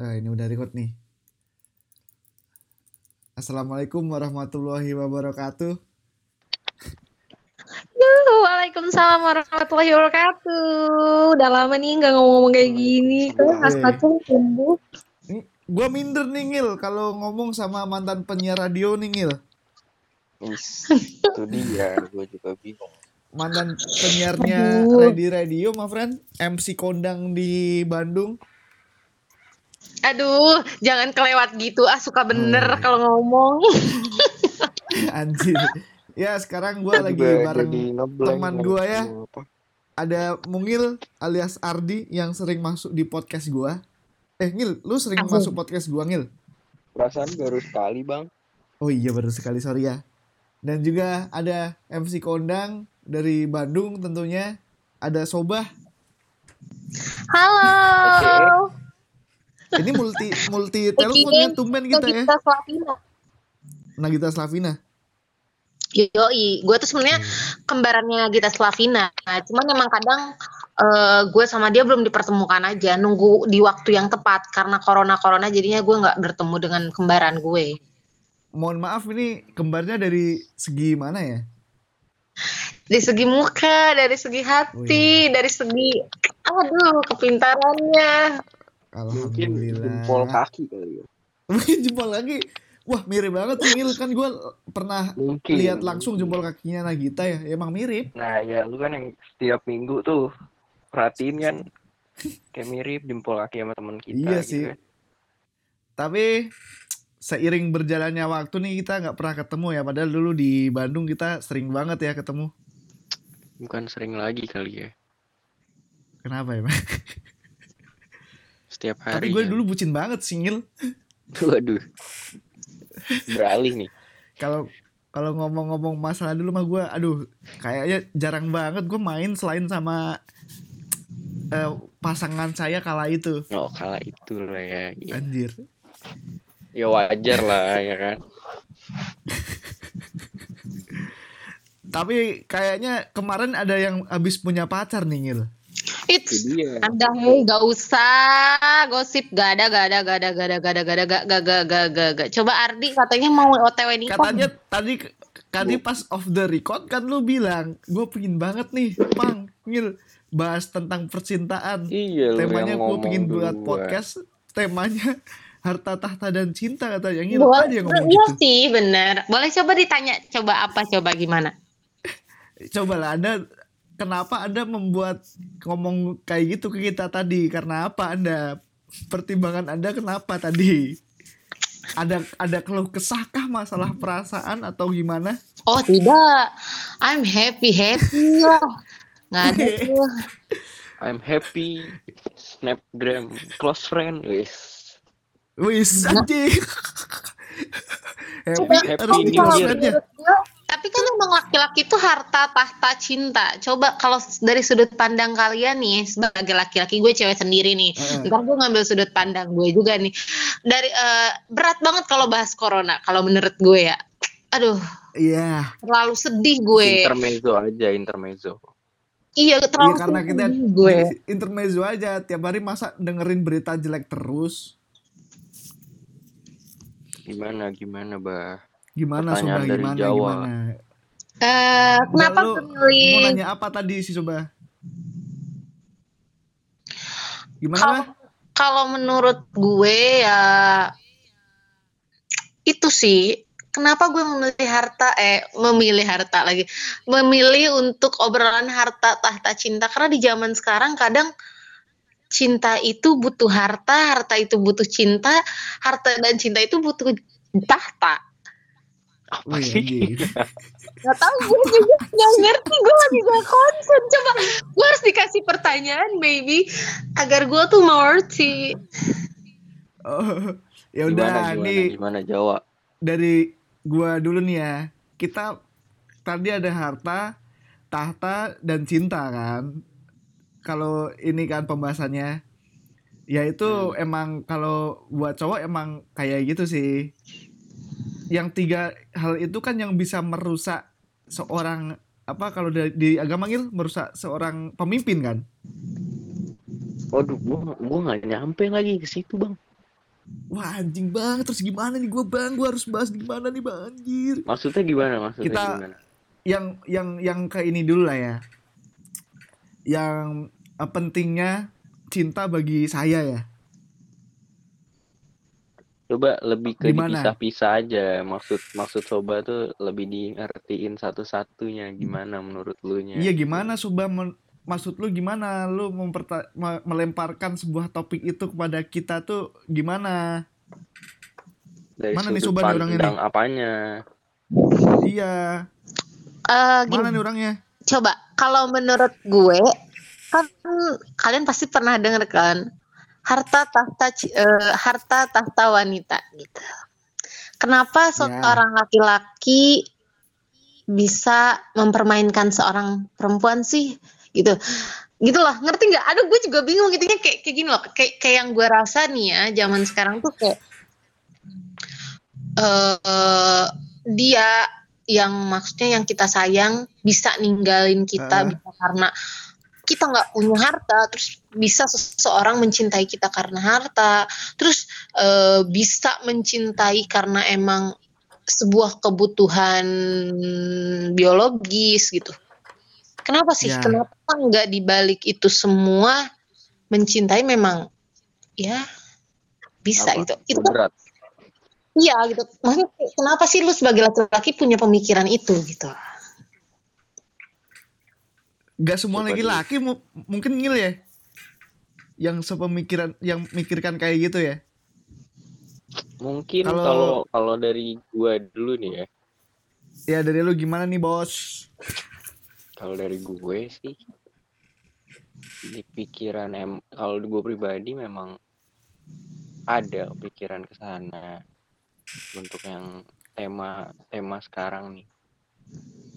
Eh, ini udah record nih. Assalamualaikum warahmatullahi wabarakatuh. Yuhu, Waalaikumsalam warahmatullahi wabarakatuh. Udah lama nih nggak ngomong-ngomong kayak gini. Tuh, hasratku tumbuh. Gua minder nih Ngil kalau ngomong sama mantan penyiar radio nih Ngil. Is, itu dia, gue juga bingung. Mantan penyiarnya Aduh. Ready Radio, my friend. MC kondang di Bandung. Aduh, jangan kelewat gitu. Ah, suka bener iya. kalau ngomong. Anjir. Ya sekarang gua lagi bareng teman gua ya. ada Mungil alias Ardi yang sering masuk di podcast gua. Eh Ngil, lu sering Asik. masuk podcast gua Ngil? Perasaan baru sekali bang. Oh iya baru sekali sorry ya. Dan juga ada MC kondang dari Bandung tentunya. Ada Sobah. Halo. Ini multi multi teleponnya tumben kita ya. Nagita Slavina. Nagita Slavina. Yoi, gue tuh sebenarnya kembarannya Gita Slavina. Cuman emang kadang eh, gue sama dia belum dipertemukan aja. Nunggu di waktu yang tepat karena corona corona jadinya gue nggak bertemu dengan kembaran gue. Mohon maaf ini kembarnya dari segi mana ya? Dari segi muka, dari segi hati, dari segi aduh kepintarannya. Mungkin Alhamdulillah. jempol kaki kali ya. Mungkin jempol lagi. Wah mirip banget sih Ngil kan gue pernah Mungkin. lihat langsung jempol kakinya Nagita ya. Emang mirip. Nah ya lu kan yang setiap minggu tuh perhatiin kan kayak mirip jempol kaki sama teman kita. Iya gitu sih. kan. Tapi seiring berjalannya waktu nih kita nggak pernah ketemu ya. Padahal dulu di Bandung kita sering banget ya ketemu. Bukan sering lagi kali ya. Kenapa ya? Setiap Tapi hari. gue kan. dulu bucin banget singil. Waduh. Beralih nih. Kalau kalau ngomong-ngomong masalah dulu mah gue, aduh, kayaknya jarang banget gue main selain sama eh, pasangan saya kala itu. Oh kala itu lah ya. Iya. Anjir. Ya wajar lah ya kan. Tapi kayaknya kemarin ada yang habis punya pacar nih Ngil. Itu It's dia. anda hei gak usah gosip gak ada gak ada gak ada gak ada gak ada gak ada gak gak gak gak gak gak. Coba Ardi katanya mau OTW nikah Katanya tadi tadi pas off the record kan lu bilang gue pengen banget nih, Pang, Ngil bahas tentang percintaan. Iya temanya yang gue pengen buat podcast temanya harta tahta dan cinta katanya. Ngil Boleh, aja ngomong iya gitu sih bener. Boleh coba ditanya coba apa coba gimana? Coba lah anda kenapa anda membuat ngomong kayak gitu ke kita tadi karena apa anda pertimbangan anda kenapa tadi ada ada keluh kesahkah masalah perasaan atau gimana oh tidak I'm happy happy lah nggak ada tuh I'm happy. Snapgram close friend. Wis. wis anjing happy Happy harus di New close Year. friend-nya. Tapi kan emang laki-laki itu harta tahta cinta. Coba kalau dari sudut pandang kalian nih sebagai laki-laki gue cewek sendiri nih. Heeh. ntar gue ngambil sudut pandang gue juga nih. Dari eh, berat banget kalau bahas corona kalau menurut gue ya. Aduh. Iya. Terlalu sedih gue. Intermezzo aja, intermezzo. iya Iya terlalu karena kita gue. intermezzo aja. Tiap hari masa dengerin berita jelek terus. Gimana gimana, Bah? Gimana Pertanyaan Soba dari gimana Jawa. gimana? Eh, kenapa lu memilih mau nanya apa tadi sih Soba? Gimana kalau menurut gue ya itu sih. Kenapa gue memilih harta? Eh memilih harta lagi. Memilih untuk obrolan harta tahta cinta. Karena di zaman sekarang kadang cinta itu butuh harta harta itu butuh cinta harta dan cinta itu butuh tahta Wih, Apa sih? anjing. Gak tau gue juga gak ngerti gue lagi gak konsen coba gue harus dikasih pertanyaan baby agar gue tuh mengerti Oh, ya udah gimana, nih gimana Jawa? dari gua dulu nih ya. Kita tadi ada harta, tahta dan cinta kan. Kalau ini kan pembahasannya ya itu emang kalau buat cowok emang kayak gitu sih. Yang tiga hal itu kan yang bisa merusak seorang apa kalau di, di agama Ngil merusak seorang pemimpin kan? Waduh, gua gua nggak nyampe lagi ke situ, Bang. wah anjing banget terus gimana nih gue bang gue harus bahas gimana nih bang anjir Maksudnya gimana? Maksudnya Kita- gimana? yang yang yang ke ini dulu lah ya yang eh, pentingnya cinta bagi saya ya Coba lebih ke dipisah-pisah aja. Maksud maksud soba tuh lebih di ngertiin satu-satunya gimana menurut lu nya. iya gimana men- maksud lu gimana? Lu memperta- me- melemparkan sebuah topik itu kepada kita tuh gimana? Dari Mana nih Soba orangnya pandang apanya? iya. Eh, gini, mana nih orangnya? Coba kalau menurut gue kan kalian pasti pernah dengar kan harta tahta eh, harta tahta wanita gitu. Kenapa seorang laki-laki bisa mempermainkan seorang perempuan sih gitu gitu loh ngerti nggak aduh gue juga bingung gitu kayak kayak gini loh kayak kayak yang gue rasa nih ya zaman sekarang tuh kayak eh dia yang maksudnya yang kita sayang bisa ninggalin kita Heeh. bisa karena kita nggak punya harta terus bisa seseorang mencintai kita karena harta terus eh, bisa mencintai karena emang sebuah kebutuhan biologis gitu kenapa sih Ya. kenapa nggak dibalik itu semua mencintai memang ya bisa Apa? gitu itu Berat. Iya gitu. Maksudnya kenapa sih lu sebagai laki-laki punya pemikiran itu gitu? Gak semua Coba laki-laki mu- mungkin ngil ya yang sepemikiran yang mikirkan kayak gitu ya Mungkin Kalau- kalau kalau dari gua dulu nih ya. ya dari lu gimana nih bos Kalau dari gue sih di pikiran em kalau gue pribadi memang ada pikiran ke sana untuk yang tema tema sekarang nih.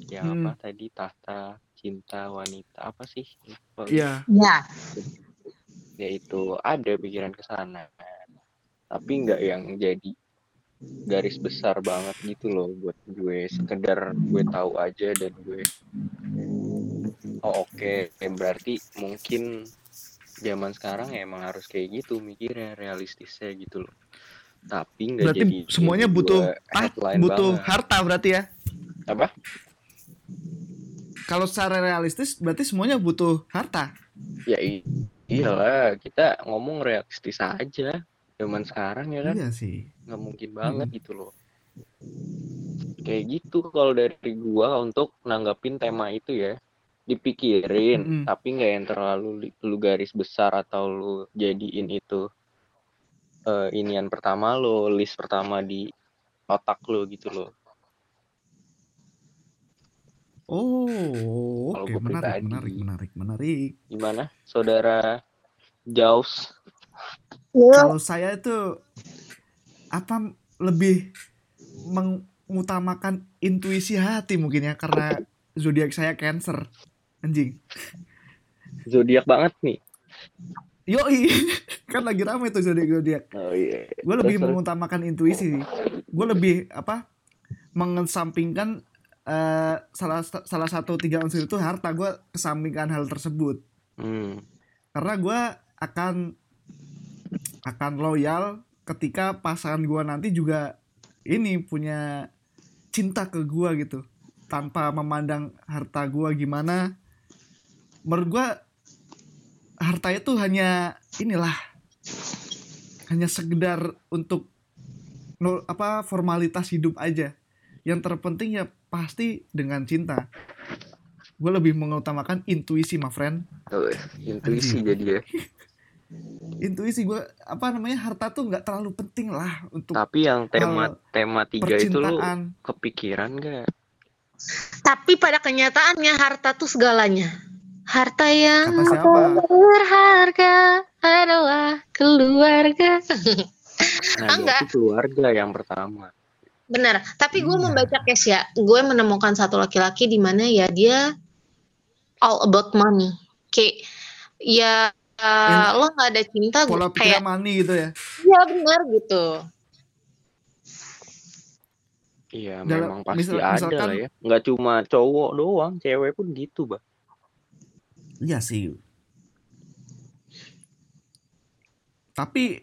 Yang Hmm. apa tadi tahta cinta wanita apa sih? Gue. iya Ya. Yaitu ada pikiran ke sana. Tapi nggak yang jadi garis besar banget gitu loh buat gue sekedar gue tahu aja dan gue oh oke berarti mungkin zaman sekarang ya emang harus kayak gitu mikirnya realistisnya gitu loh tapi nggak berarti jadi semuanya butuh ah, butuh banget. harta berarti ya apa kalau secara realistis berarti semuanya butuh harta? Ya i- iyalah kita ngomong realistis aja zaman sekarang ya kan. Iya sih. Nggak mungkin banget gitu loh. Kayak gitu kalau dari gua untuk nanggapin tema itu ya. Dipikirin Mm-mm. tapi nggak yang terlalu lu garis besar atau lu jadiin itu eh, inian pertama lo list pertama di otak lo gitu loh oh oke gua menarik pribadi. menarik menarik menarik. Gimana saudara Jaus Iya. kalau saya itu apa lebih mengutamakan intuisi hati mungkin ya karena zodiak saya Cancer anjing. Zodiak banget nih. Yoi kan lagi rame tuh zodiak zodiak oh iya. Gue lebih terus. mengutamakan intuisi gue lebih apa mengesampingkan eh, salah salah satu tiga unsur itu harta gue kesampingkan hal tersebut. Hmm. karena gue akan akan loyal ketika pasangan gue nanti juga ini punya cinta ke gue gitu. Tanpa memandang harta gue gimana. Menurut gue harta itu hanya inilah. Hanya sekedar untuk apa formalitas hidup aja. Yang terpenting ya pasti dengan cinta gue lebih mengutamakan intuisi my friend Oh, intuisi Anjing. jadi ya intuisi gue apa namanya harta tuh nggak terlalu penting lah untuk tapi yang tema tema tiga itu lu percintaan kepikiran gak Tapi pada kenyataannya harta tuh segalanya. Harta yang berharga adalah keluarga. nah Enggak. keluarga yang pertama Benar. Tapi gue Iya. membaca case ya. Gue menemukan satu laki-laki di mana ya dia all about money. Kayak ya uh, lo nggak ada cinta pola gue kayak pikir money gitu ya ya benar gitu. Iya, Dalam- memang pasti misal- ada misalkan- lah ya. Nggak cuma cowok doang, cewek pun gitu, bah. iya sih tapi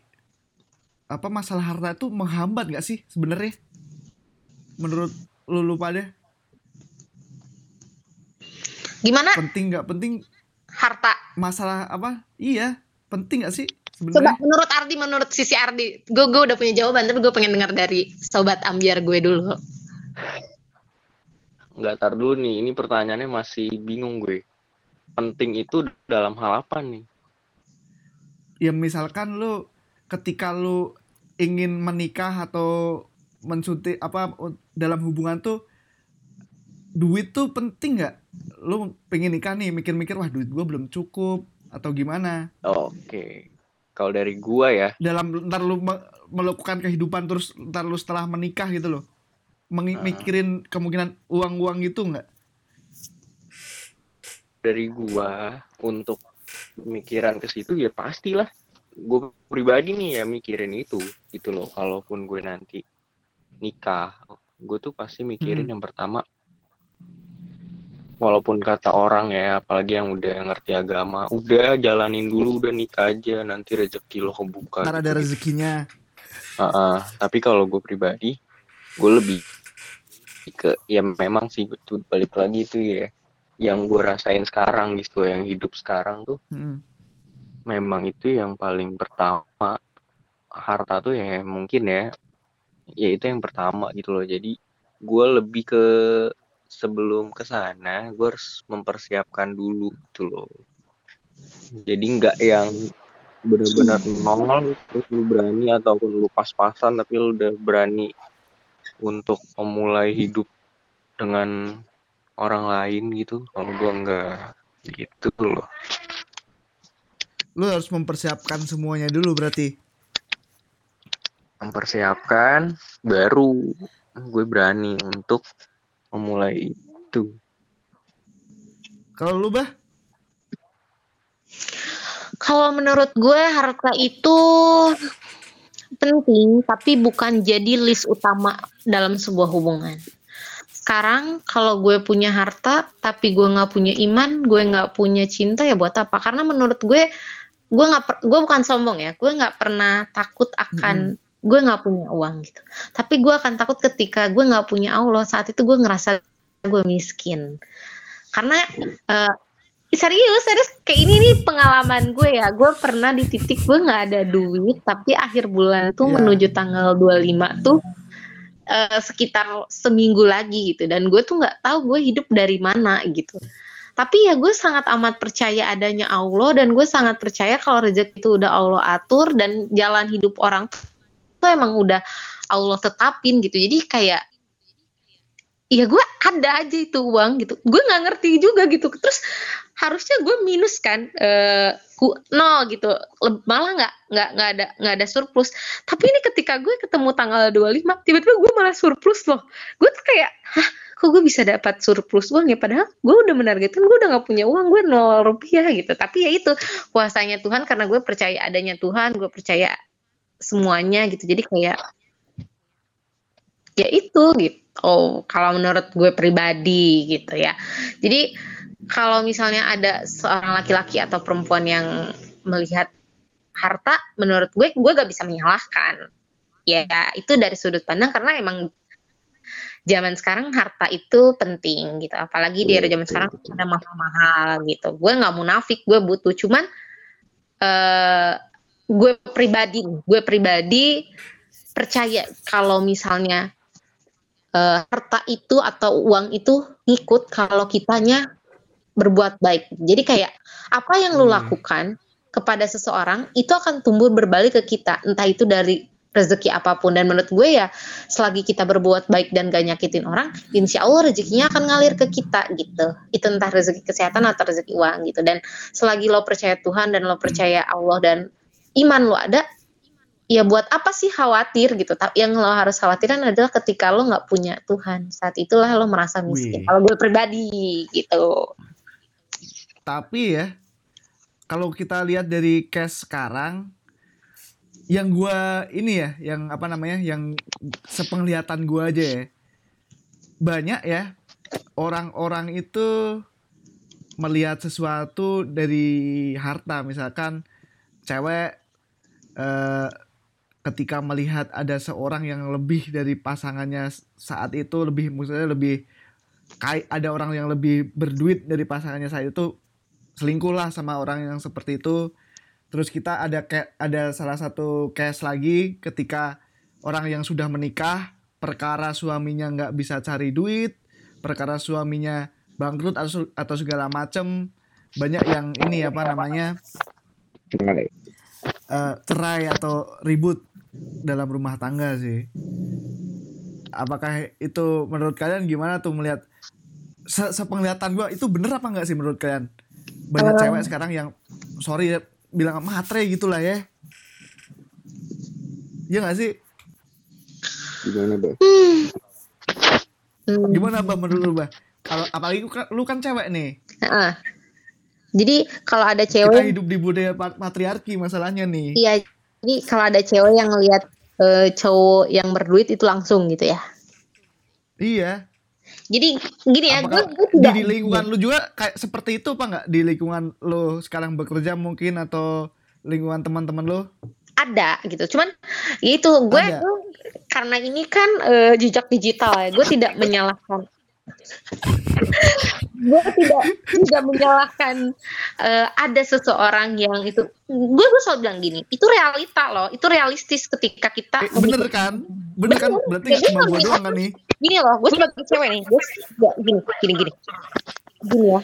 apa masalah harta itu menghambat nggak sih sebenarnya menurut lu lu pada Gimana penting nggak penting harta? masalah apa iya penting nggak sih Coba sebenarnya menurut Ardi, menurut sisi Ardi, gue gue udah punya jawaban, tapi gue pengen dengar dari sobat ambiar gue dulu. Nggak tar dulu nih, ini pertanyaannya masih bingung gue. Penting itu dalam hal apa nih? ya misalkan lu ketika lu ingin menikah atau mensuntik apa dalam hubungan tuh duit tuh penting nggak lu pengen nikah nih mikir-mikir wah duit gua belum cukup atau gimana Oke. Kalau dari gua ya, dalam ntar lu me- melakukan kehidupan terus ntar lu setelah menikah gitu loh Ah. mikirin kemungkinan uang-uang gitu nggak dari gua untuk pemikiran ke situ ya pastilah. Gue pribadi nih ya mikirin itu gitu loh. Kalaupun gue nanti nikah, gue tuh pasti mikirin Hmm. yang pertama walaupun kata orang ya apalagi yang udah ngerti agama udah jalanin dulu udah nikah aja nanti rezeki lo kebuka ntar gitu. ada rezekinya Heeh, tapi kalau gue pribadi, gue lebih ke ya memang sih betul balik lagi itu ya, yang gue rasain sekarang gitu, yang hidup sekarang tuh Mm. memang itu yang paling pertama harta tuh ya mungkin ya, ya itu yang pertama gitu loh. Jadi gue lebih ke sebelum ke sana, gue harus mempersiapkan dulu gitu loh. Jadi nggak yang benar-benar nongol terus lu berani ataupun lu pas-pasan tapi lu udah berani untuk memulai hidup dengan orang lain gitu kalau gua enggak gitu loh lu harus mempersiapkan semuanya dulu berarti mempersiapkan baru. Gue berani untuk memulai itu. Kalau lu bah? Kalau menurut gue harta itu penting, tapi bukan jadi list utama dalam sebuah hubungan. Sekarang kalau gue punya harta, tapi gue nggak punya iman, gue nggak punya cinta ya buat apa? Karena menurut gue, gue nggak, gue bukan sombong ya, gue nggak pernah takut akan gue nggak punya uang gitu. Tapi gue akan takut ketika gue nggak punya Allah. Saat itu gue ngerasa gue miskin. Karena eh, serius serius kayak ini nih pengalaman gue ya gue pernah di titik gue nggak ada duit tapi akhir bulan tuh Iya. menuju tanggal 25 tuh eh, sekitar seminggu lagi gitu dan gue tuh nggak tahu gue hidup dari mana gitu tapi ya gue sangat amat percaya adanya Allah dan gue sangat percaya kalau rezeki itu udah Allah atur dan jalan hidup orang tuh emang udah Allah tetapin gitu. Jadi kayak ya gue ada aja itu uang gitu. Gue nggak ngerti juga gitu. Terus harusnya gue minus kan eh ku nol gitu. Malah nggak nggak nggak ada nggak ada surplus. Tapi ini ketika gue ketemu tanggal 25 tiba-tiba gue malah surplus loh. Gue tuh kayak hah kok gue bisa dapat surplus uang ya? Padahal gue udah menargetkan gue udah nggak punya uang gue nol rupiah gitu. Tapi ya itu kuasanya Tuhan karena gue percaya adanya Tuhan gue percaya semuanya gitu. Jadi kayak ya itu gitu. Oh kalau menurut gue pribadi gitu ya. Jadi kalau misalnya ada seorang laki-laki atau perempuan yang melihat harta menurut gue gue gak bisa menyalahkan. Ya itu dari sudut pandang karena emang zaman sekarang harta itu penting gitu. Apalagi di era zaman sekarang ada mahal-mahal gitu. Gue nggak munafik gue butuh. Cuman eh gue pribadi gue pribadi percaya kalau misalnya eh, harta itu atau uang itu ngikut kalau kitanya berbuat baik. Jadi kayak apa yang lu Hmm. lakukan kepada seseorang itu akan tumbuh berbalik ke kita, entah itu dari rezeki apa pun dan menurut gue ya selagi kita berbuat baik dan gak nyakitin orang insya Allah rezekinya akan ngalir ke kita gitu itu entah rezeki kesehatan atau rezeki uang gitu dan selagi lo percaya Tuhan dan lo percaya Allah dan iman lo ada? Ya buat apa sih khawatir gitu? Tapi yang lo harus khawatiran adalah ketika lo nggak punya Tuhan. Saat itulah lo merasa Wih. miskin kalau gue pribadi gitu. Tapi ya kalau kita lihat dari case sekarang yang gua ini ya yang apa namanya yang sepenglihatan gua aja ya banyak ya orang-orang itu melihat sesuatu dari harta. Misalkan cewek eh, ketika melihat ada seorang yang lebih dari pasangannya saat itu lebih maksudnya lebih kayak ada orang yang lebih berduit dari pasangannya saat itu selingkuh lah sama orang yang seperti itu. Terus kita ada kayak ada salah satu case lagi ketika orang yang sudah menikah perkara suaminya nggak bisa cari duit perkara suaminya bangkrut atau atau segala macem. Banyak yang ini apa namanya uh, cerai atau ribut dalam rumah tangga sih. Apakah itu menurut kalian gimana tuh melihat se sepenglihatan gua itu bener apa enggak sih menurut kalian? Banyak um, cewek sekarang yang sorry ya, bilang matre gitulah ya. Iya gak sih? Gimana, Bah? Hmm. Gimana, Bah, menurut lu, Bah? Kalau apalagi lu kan, lu kan cewek nih. Uh. Jadi kalau ada cewek kita hidup di budaya patriarki masalahnya nih. Iya. Jadi kalau ada cewek yang lihat uh, cowok yang berduit itu langsung gitu ya. Iya. Jadi gini ya, gue, gue tidak di lingkungan lu juga kayak seperti itu apa nggak di lingkungan lu sekarang bekerja mungkin atau lingkungan teman-teman lu? Ada gitu, cuman ya itu gue, gue karena ini kan uh, jejak digital ya, gue tidak menyalahkan gue tidak tidak menyalahkan uh, ada seseorang yang itu gue gue selalu bilang gini itu realita loh itu realistis ketika kita eh, bener kan? Bener, kan? Berarti cuma gue doang kan nih? gini loh gue sebagai cewek nih gue gini gini gini. Gini ya.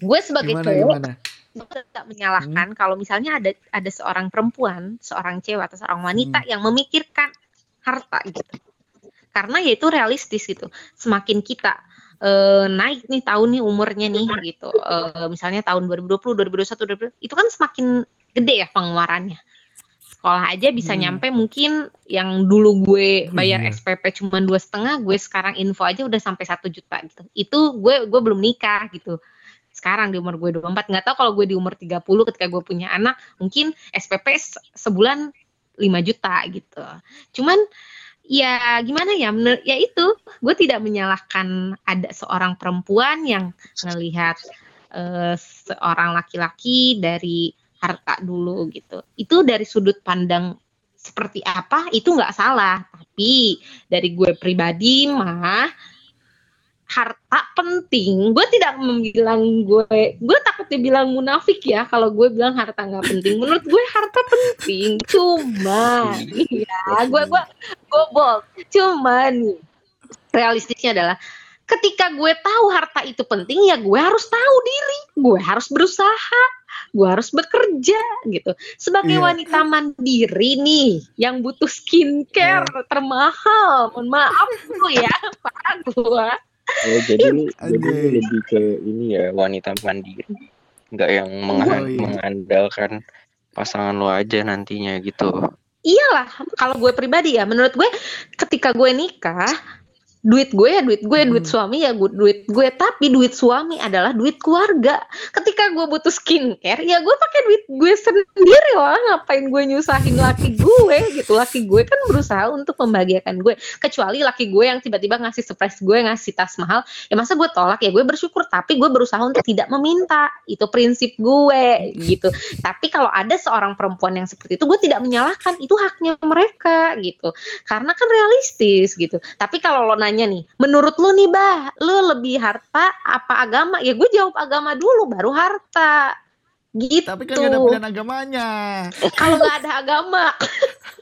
Gue sebagai gimana, cewek gimana? gue tidak menyalahkan hmm. kalau misalnya ada ada seorang perempuan seorang cewek atau seorang wanita hmm. yang memikirkan harta gitu karena ya itu realistis gitu. Semakin kita uh, naik nih tahun nih umurnya nih gitu. Uh, misalnya tahun 2020 2021 2022 itu kan semakin gede ya pengeluarannya. Sekolah aja bisa hmm. nyampe mungkin yang dulu gue bayar hmm. SPP cuma dua setengah gue sekarang info aja udah sampai satu juta gitu. Itu gue gue belum nikah gitu. Sekarang di umur gue 24 nggak tahu kalau gue di umur 30 ketika gue punya anak mungkin SPP sebulan 5 juta gitu. Cuman ya gimana ya? Ya itu gue tidak menyalahkan ada seorang perempuan yang melihat uh, seorang laki-laki dari harta dulu gitu. Itu dari sudut pandang seperti apa itu nggak salah. Tapi dari gue pribadi mah harta penting. Gue tidak membilang gue gue takut dibilang munafik ya kalau gue bilang harta nggak penting. Menurut gue harta penting. Cuma ya gue gue gue bold cuman realistisnya adalah ketika gue tahu harta itu penting ya gue harus tahu diri. Gue harus berusaha. Gue harus bekerja gitu. Sebagai yeah. wanita mandiri nih yang butuh skincare yeah. termahal mohon maaf lu ya pak gue Oh, jadi lu jadi lu lebih ke ini ya wanita mandiri, nggak yang oh, iya. mengandalkan pasangan lo aja nantinya gitu. Iyalah, kalau gue pribadi ya, menurut gue ketika gue nikah, duit gue ya duit gue hmm. duit suami ya gue, duit gue. Tapi duit suami adalah duit keluarga. Ketika gue butuh skincare ya gue pakai duit gue sendiri lah. Ngapain gue nyusahin laki gue gitu? Laki gue kan berusaha untuk membahagiakan gue. Kecuali laki gue yang tiba-tiba ngasih surprise gue ngasih tas mahal. Ya masa gue tolak? Ya gue bersyukur tapi gue berusaha untuk tidak meminta. Itu prinsip gue gitu. Tapi kalau ada seorang perempuan yang seperti itu gue tidak menyalahkan. Itu haknya mereka gitu. Karena kan realistis gitu. Tapi kalau lo nanya nanya nih, menurut lu nih bah, lu lebih harta apa agama? Ya gue jawab agama dulu, baru harta. Gitu. Tapi kan gak ada pilihan agamanya. Kalau nggak ada agama.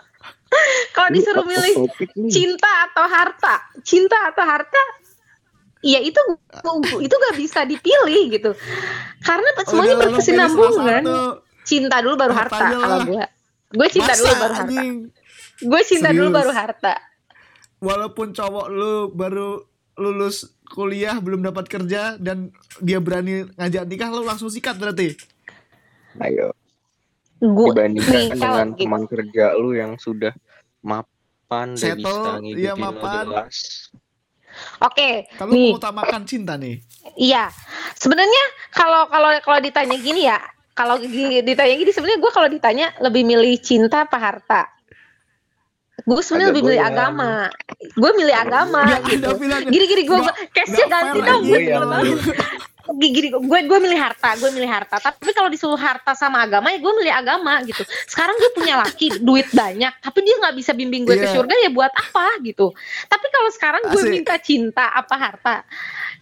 Kalau disuruh milih cinta atau harta, cinta atau harta, ya itu itu gak bisa dipilih gitu. Karena semuanya berkesinambungan. Cinta dulu baru harta kalau gue. Gue cinta Masa, dulu baru harta. Gue cinta Serius? dulu baru harta walaupun cowok lu baru lulus kuliah belum dapat kerja dan dia berani ngajak nikah lu langsung sikat berarti ayo gua dibandingkan dengan gitu. teman kerja lu yang sudah mapan dan bisa iya, mapan. jelas Oke, kalau nih. utamakan cinta nih. Iya, sebenarnya kalau kalau kalau ditanya gini ya, kalau ditanya gini sebenarnya gue kalau ditanya lebih milih cinta apa harta? Gue sebenarnya lebih milih agama. Gue milih agama gak, gitu. gini gini gue cashnya ganti dong gue gini gue gue milih harta gue milih harta. Tapi kalau disuruh harta sama agama ya gue milih agama gitu. Sekarang gue punya laki duit banyak tapi dia nggak bisa bimbing gue ke Iya. surga ya buat apa gitu. Tapi kalau sekarang gue minta cinta apa harta?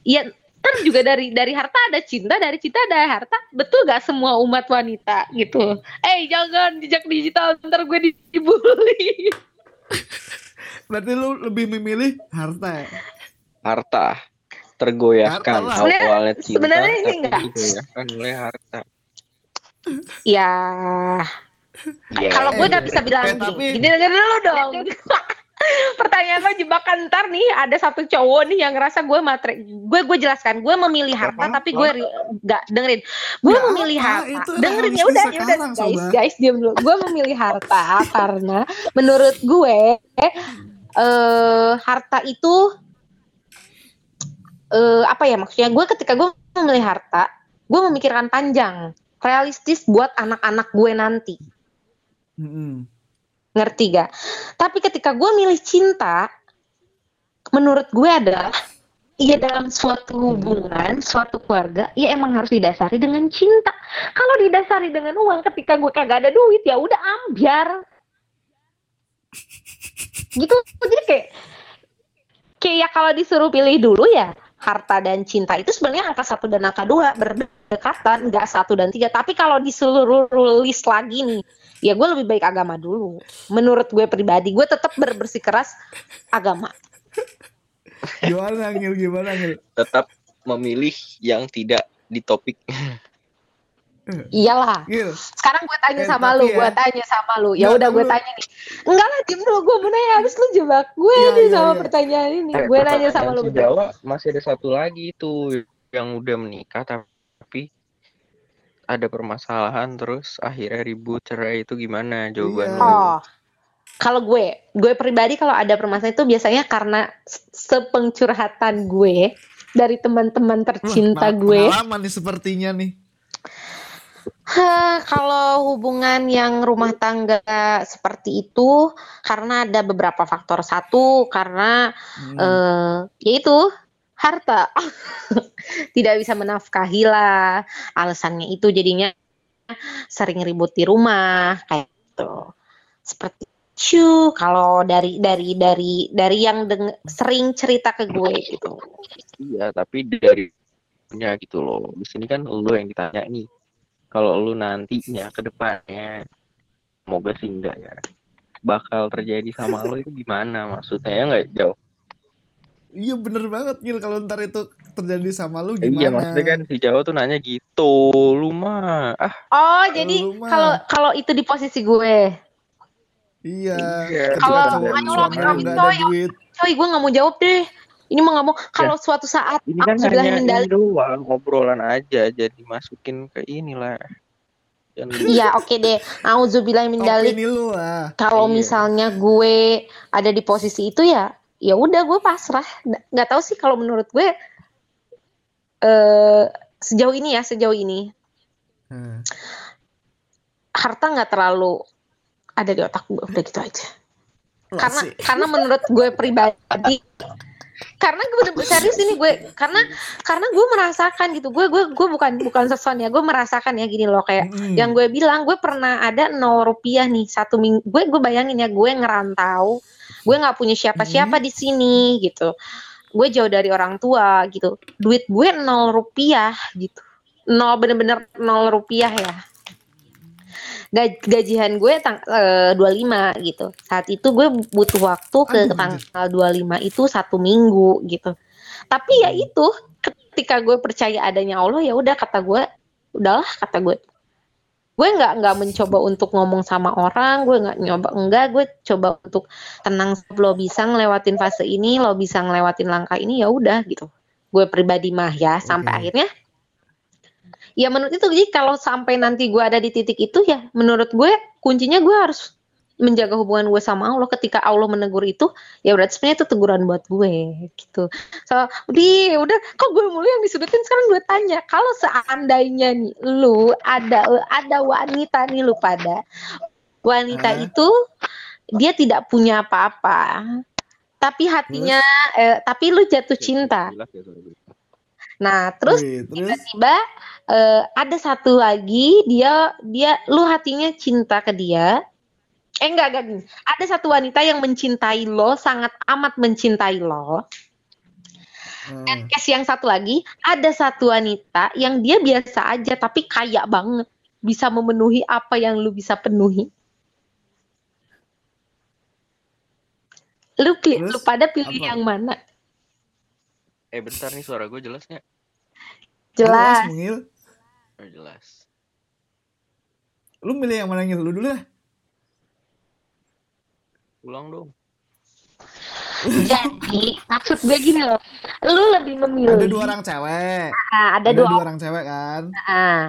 Ya kan juga dari dari harta ada cinta dari cinta ada harta. Betul gak semua umat wanita gitu? Eh jangan jejak digital ntar gue dibully Berarti lu lebih memilih harta ya? harta tergoyahkan awalnya cinta sebenarnya ini enggak. digoyahkan oleh harta ya Iya. kalau gue udah bisa bilang eh, tapi- gini denger dulu dong pertanyaan lo jebakan ntar nih ada satu cowok nih yang ngerasa gue matre gue gue jelaskan gue memilih harta apa-apa. tapi gue nggak dengerin. Gue Nggak memilih apa, harta. itu dengerin ya udah ya udah. guys Sobat. guys diam dulu. Gue memilih harta karena menurut gue eh harta itu eh apa ya maksudnya? Gue ketika gue memilih harta gue memikirkan panjang realistis buat anak-anak gue nanti. Mm-mm. Ngerti gak? Tapi ketika gue milih cinta, menurut gue adalah ya dalam suatu hubungan, suatu keluarga, ya emang harus didasari dengan cinta. Kalau didasari dengan uang, ketika gue kagak ada duit, ya udah ambiar. Gitu, jadi kayak kayak ya kalau disuruh pilih dulu ya harta dan cinta itu sebenarnya angka satu dan angka dua berdekatan nggak satu dan tiga. Tapi kalau disuruh list lagi nih ya gue lebih baik agama dulu. Menurut gue pribadi gue tetap berbersih keras agama. Gimana Angil? Gimana Angil? tetap memilih yang tidak di topik. Iyalah. Gil, sekarang gue tanya Eh, sama lu ya. gue tanya sama lu. Ya Nggak, udah gue tanya nih. Enggak lah diem dulu. Gue mau nanya habis lu jebak gue Iya, nih iya, sama iya. pertanyaan ini. Eh, gue nanya sama lu. Jawa masih ada satu lagi itu yang udah menikah tapi ada permasalahan terus akhirnya ribut cerai itu gimana jawaban lu? Oh, kalau gue, gue pribadi kalau ada permasalahan itu biasanya karena se- sepencurhatan gue dari teman-teman tercinta gue. Pengalaman nih sepertinya nih. Hah, kalau hubungan yang rumah tangga seperti itu karena ada beberapa faktor. Satu karena Hmm. eh yaitu harta. Tidak bisa menafkahi lah. Alasannya itu jadinya sering ribut di rumah kayak gitu. Seperti itu kalau dari dari dari dari yang deng- sering cerita ke gue gitu. Iya, tapi dari nya gitu loh. Di sini kan lu yang ditanya nih. Kalau lu nantinya ke depannya semoga sih enggak ya. Bakal terjadi sama lu itu gimana maksudnya ya enggak jauh. Iya bener banget Gil kalau ntar itu terjadi sama lu gimana? Iya, maksudnya kan si Jawa tuh nanya gitu. Lu mah ah Oh, jadi kalau kalau itu di posisi gue. Iya. Iya, ketika Kalau- ayo lo coy, duit. Coy, gue nggak mau jawab deh. Ini mah nggak mau. Kalau suatu saat ini kan aku mendali ini doang obrolan aja jadi masukin ke inilah. Iya oke deh. Auzubillah min dalik. Opini lu ah. Kalau Iya. misalnya gue ada di posisi itu ya, ya udah gue pasrah. Nggak- tahu sih kalau menurut gue eh sejauh ini ya sejauh ini Hmm. harta nggak terlalu ada di otak gue udah gitu aja. Karena Asik. karena menurut gue pribadi karena gue bener serius ini gue karena karena gue merasakan gitu gue gue gue bukan bukan sesuatu ya gue merasakan ya gini loh kayak Mm-mm. yang gue bilang gue pernah ada nol rupiah nih satu minggu gue gue bayangin ya gue ngerantau gue nggak punya siapa-siapa di sini gitu. Gue jauh dari orang tua gitu. Duit gue nol rupiah gitu. Nol bener-bener nol rupiah ya. Gaj- gajian gue tang eh, 25 gitu. Saat itu gue butuh waktu ke Aduh, tanggal 25 itu satu minggu gitu. Tapi ya itu ketika gue percaya adanya Allah ya udah kata gue udahlah kata gue gue nggak nggak mencoba untuk ngomong sama orang gue nggak nyoba enggak gue coba untuk tenang lo bisa ngelewatin fase ini lo bisa ngelewatin langkah ini ya udah gitu. Gue pribadi mah ya sampai akhirnya ya menurut itu jadi kalau sampai nanti gue ada di titik itu ya menurut gue kuncinya gue harus menjaga hubungan gue sama Allah ketika Allah menegur itu ya berarti sebenarnya itu teguran buat gue gitu so di udah kok gue mulu yang disudutin sekarang gue tanya kalau seandainya nih lu ada ada wanita nih lu pada wanita Ah. itu dia tidak punya apa-apa tapi hatinya eh, tapi lu jatuh cinta. Nah, terus tiba-tiba eh, ada satu lagi dia dia lu hatinya cinta ke dia. Eh enggak enggak gini. Ada satu wanita yang mencintai lo, sangat amat mencintai lo. Dan eh, case yang satu lagi, ada satu wanita yang dia biasa aja tapi kaya banget. Bisa memenuhi apa yang lu bisa penuhi. Lu, pi- Terus lu pada pilih apa? yang mana? Eh bentar nih suara gue jelas nggak? Jelas. Mungil. Oh, jelas. Lu milih yang mana Ngil? Lu dulu lah. Ulang dong. Jadi maksud gue gini loh, lu lebih memilih. Ada dua orang cewek. Ah, ada Ada dua dua orang cewek kan. Ah.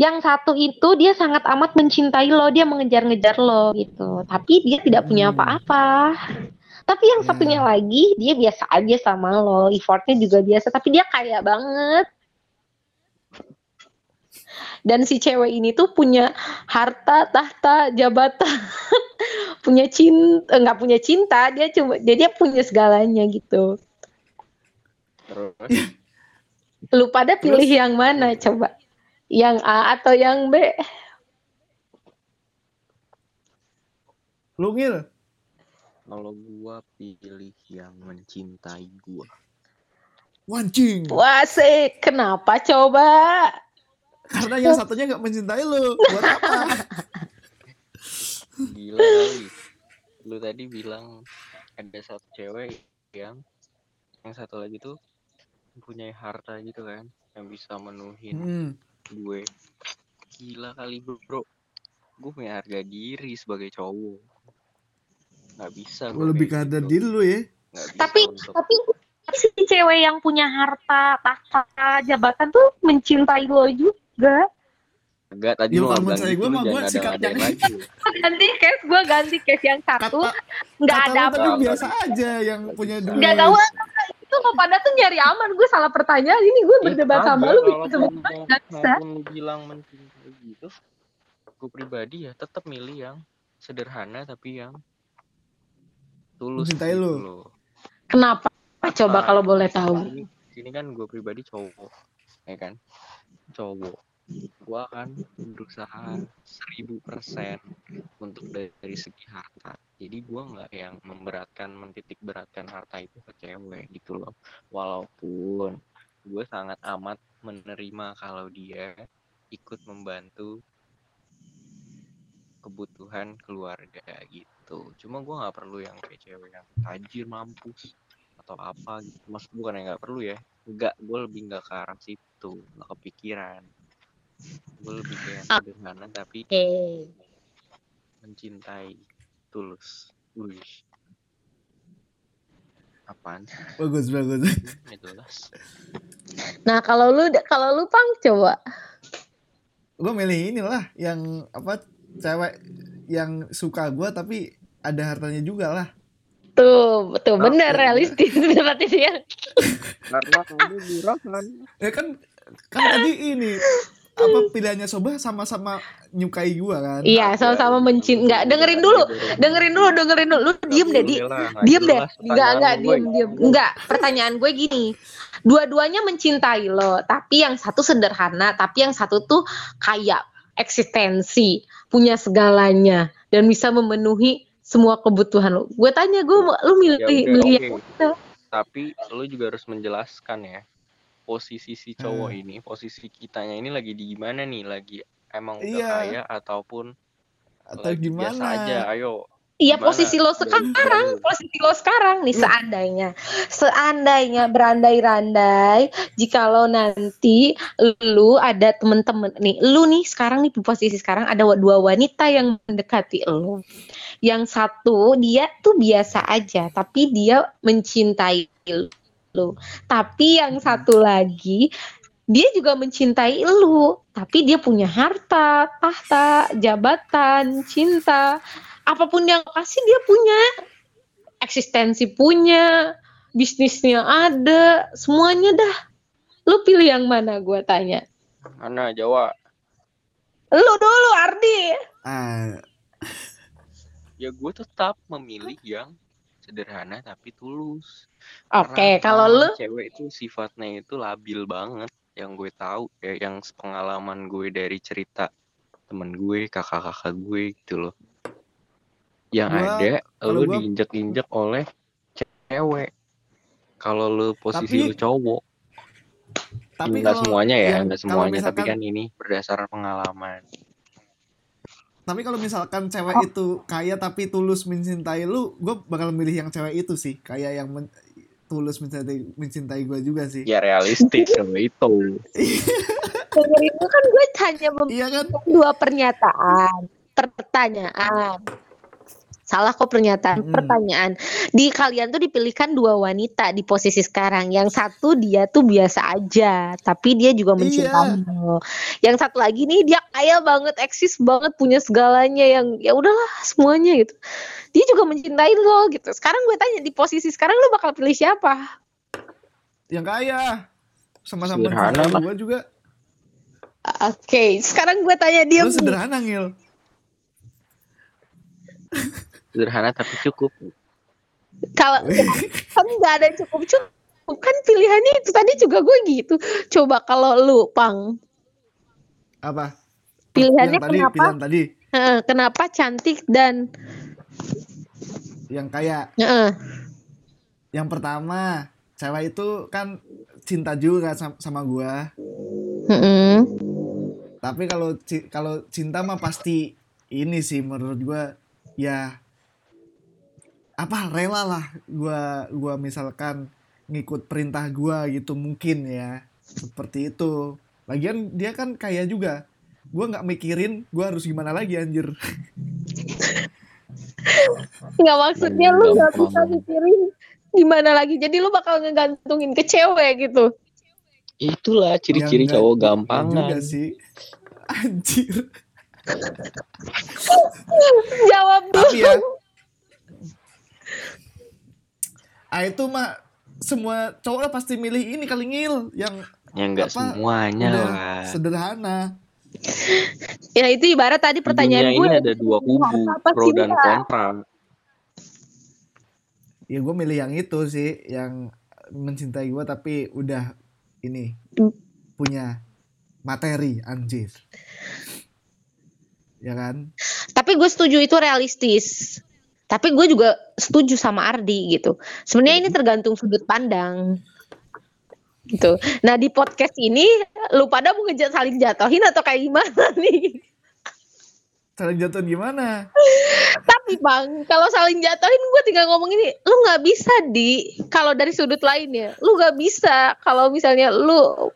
Yang satu itu dia sangat amat mencintai lo, dia mengejar-ngejar lo gitu. Tapi dia tidak punya Hmm. apa-apa. Tapi yang Ya. satunya lagi dia biasa aja sama lo, effortnya juga biasa, tapi dia kaya banget. Dan si cewek ini tuh punya harta, tahta, jabatan, punya cinta, enggak punya cinta, dia cuma, dia dia punya segalanya gitu. Terus Lu pada pilih yang mana coba? Yang A atau yang B? Lu Ngil. kalau gua pilih yang mencintai gua. Wancing. Wah sih, kenapa coba? Karena yang satunya nggak mencintai lu. Buat apa? Gila kali. Lu tadi bilang ada satu cewek yang yang satu lagi tuh punya harta gitu kan yang bisa menuhin Hmm. gue gila kali bro gue punya harga diri sebagai cowok nggak bisa Lu lebih ke harga gitu. diri lu ya. Tapi untuk tapi si cewek yang punya harta, tahta, jabatan tuh mencintai lo juga. Enggak tadi Ya, kalau mencintai bilang gue gitu, mah gue jangan sikapnya ganti case, gue ganti case yang satu nggak ada apa. tadi apa. biasa aja yang punya duit. Nggak tahu itu lo pada tuh nyari aman. Gue salah pertanyaan. Ini gue berdebat sama lu bikin sebut nggak bisa. bilang mencintai gitu gue pribadi ya tetap milih yang sederhana tapi yang tulus Mencintai gitu lu. loh. Kenapa? Coba Nah, kalau boleh tahu. Ini, kan gue pribadi cowok, ya kan? Cowok. Gue akan berusaha seribu persen untuk dari, segi harta. Jadi gue nggak yang memberatkan, mentitik beratkan harta itu ke cewek gitu loh. Walaupun gue sangat amat menerima kalau dia ikut membantu kebutuhan keluarga gitu. Cuma gue nggak perlu yang kayak cewek yang tajir mampus atau apa gitu. Maksud bukan yang nggak perlu ya. Enggak, gue lebih nggak ke arah situ, nggak kepikiran. Gue lebih kayak Ah. sederhana tapi Oke. mencintai tulus. Wih. Apaan? Bagus bagus. Jelas. Nah kalau lu kalau lu pang coba. gue milih inilah yang apa cewek yang suka gue tapi ada hartanya juga lah. Tuh, Oke. bener realistis berarti dia. Karena kamu murah kan. Ya kan kan tadi ini apa pilihannya Soba sama-sama nyukai gue kan. Iya, sama-sama mencin. Enggak, dengerin dulu. Dengerin dulu, dengerin dulu. Lu diem deh, di. Diem deh. Enggak, enggak, diem, diem. Enggak, pertanyaan gue gini. Dua-duanya mencintai lo, tapi yang satu sederhana, tapi yang satu tuh kayak eksistensi, punya segalanya dan bisa memenuhi semua kebutuhan lo. Gue tanya gue, lu milih Ya udah, milih yang mana? Tapi lu juga harus menjelaskan ya posisi si cowok Hmm. ini, posisi kitanya ini lagi di gimana nih? Lagi emang udah Iya. kaya ataupun Atau lagi biasa aja? gimana? Ayo. Iya Gimana? posisi lo sekarang, posisi lo sekarang nih Lu- seandainya, seandainya berandai-randai, jika lo nanti lu ada temen-temen nih, lu nih sekarang nih di posisi sekarang ada dua wanita yang mendekati lo, yang satu dia tuh biasa aja, tapi dia mencintai lo, tapi yang satu lagi dia juga mencintai lu, tapi dia punya harta, tahta, jabatan, cinta, apa pun yang kasih dia punya, eksistensi punya, bisnisnya ada, semuanya dah. Lu pilih yang mana gue tanya. Mana Jawa? Lu dulu Ardi. Ah, Ya gue tetap memilih yang sederhana tapi tulus. Oke, Karena kalau lu? cewek itu sifatnya itu labil banget. Yang gue tahu ya yang pengalaman gue dari cerita temen gue kakak-kakak gue gitu loh. Yang Gua- ada lu gua- diinjek-injek oleh cewek. Kalau lu posisi Tapi- lu cowok Tapi nggak kalau semuanya ya yang- nggak kalau semuanya. Tapi misalkan- kan ini berdasarkan pengalaman Tapi kalau misalkan cewek itu kaya tapi tulus mencintai lu, gue bakal milih yang cewek itu sih, kaya yang men- tulus mencintai mencintai gue juga sih. ya realistis kalau itu dengerin itu kan gue hanya Iya kan? dua pernyataan, pertanyaan. Salah kok pernyataan, Mm-mm. pertanyaan. Di kalian tuh dipilihkan dua wanita di posisi sekarang. Yang satu dia tuh biasa aja, tapi dia juga mencintai lo. Yang satu lagi nih dia kaya banget, eksis banget, punya segalanya yang ya udahlah semuanya gitu. Dia juga mencintai lo gitu. Sekarang gue tanya di posisi sekarang lo bakal pilih siapa? Yang kaya. Sama-sama Sederhana gue juga. Oke, sekarang gue tanya dia. Lu sederhana ngil. Sederhana tapi cukup Kalau kan nggak ada cukup cukup kan pilihannya itu tadi juga gue gitu. Coba kalau lu pang Apa? Pilihannya yang tadi, kenapa? Pilihan tadi. kenapa cantik dan Yang kaya. eh, Yang pertama, cewek itu kan cinta juga sama, sama gue. Tapi kalau kalau cinta mah pasti ini sih menurut gue ya apa rela lah gua gua misalkan ngikut perintah gua gitu mungkin ya seperti itu lagian dia kan kaya juga gua nggak mikirin gua harus gimana lagi anjir nggak maksudnya lu nggak Gampang. bisa mikirin gimana lagi. Jadi lu bakal ngegantungin ke cewek gitu. itulah ciri-ciri Ya, cowok gampangan juga sih anjir Jawab dulu. tapi ya ah itu mah semua cowok lah pasti milih ini kali ngil yang ya nggak Apa, semuanya lah. sederhana. Ya itu ibarat tadi Di pertanyaan dunia gue. ini ada dua kubu Apa pro dan kontra. Ya gue milih yang itu sih yang mencintai gue tapi udah ini punya materi anjir. Ya kan? Tapi gue setuju itu realistis. Tapi gue juga setuju sama Ardi gitu. Sebenarnya ini tergantung sudut pandang. Gitu. Nah di podcast ini lu pada mau ngejat saling jatuhin atau kayak gimana nih? saling jatuh gimana Tapi bang, kalau saling jatuhin gue tinggal ngomong ini, lu nggak bisa di kalau dari sudut lainnya, lu nggak bisa kalau misalnya lu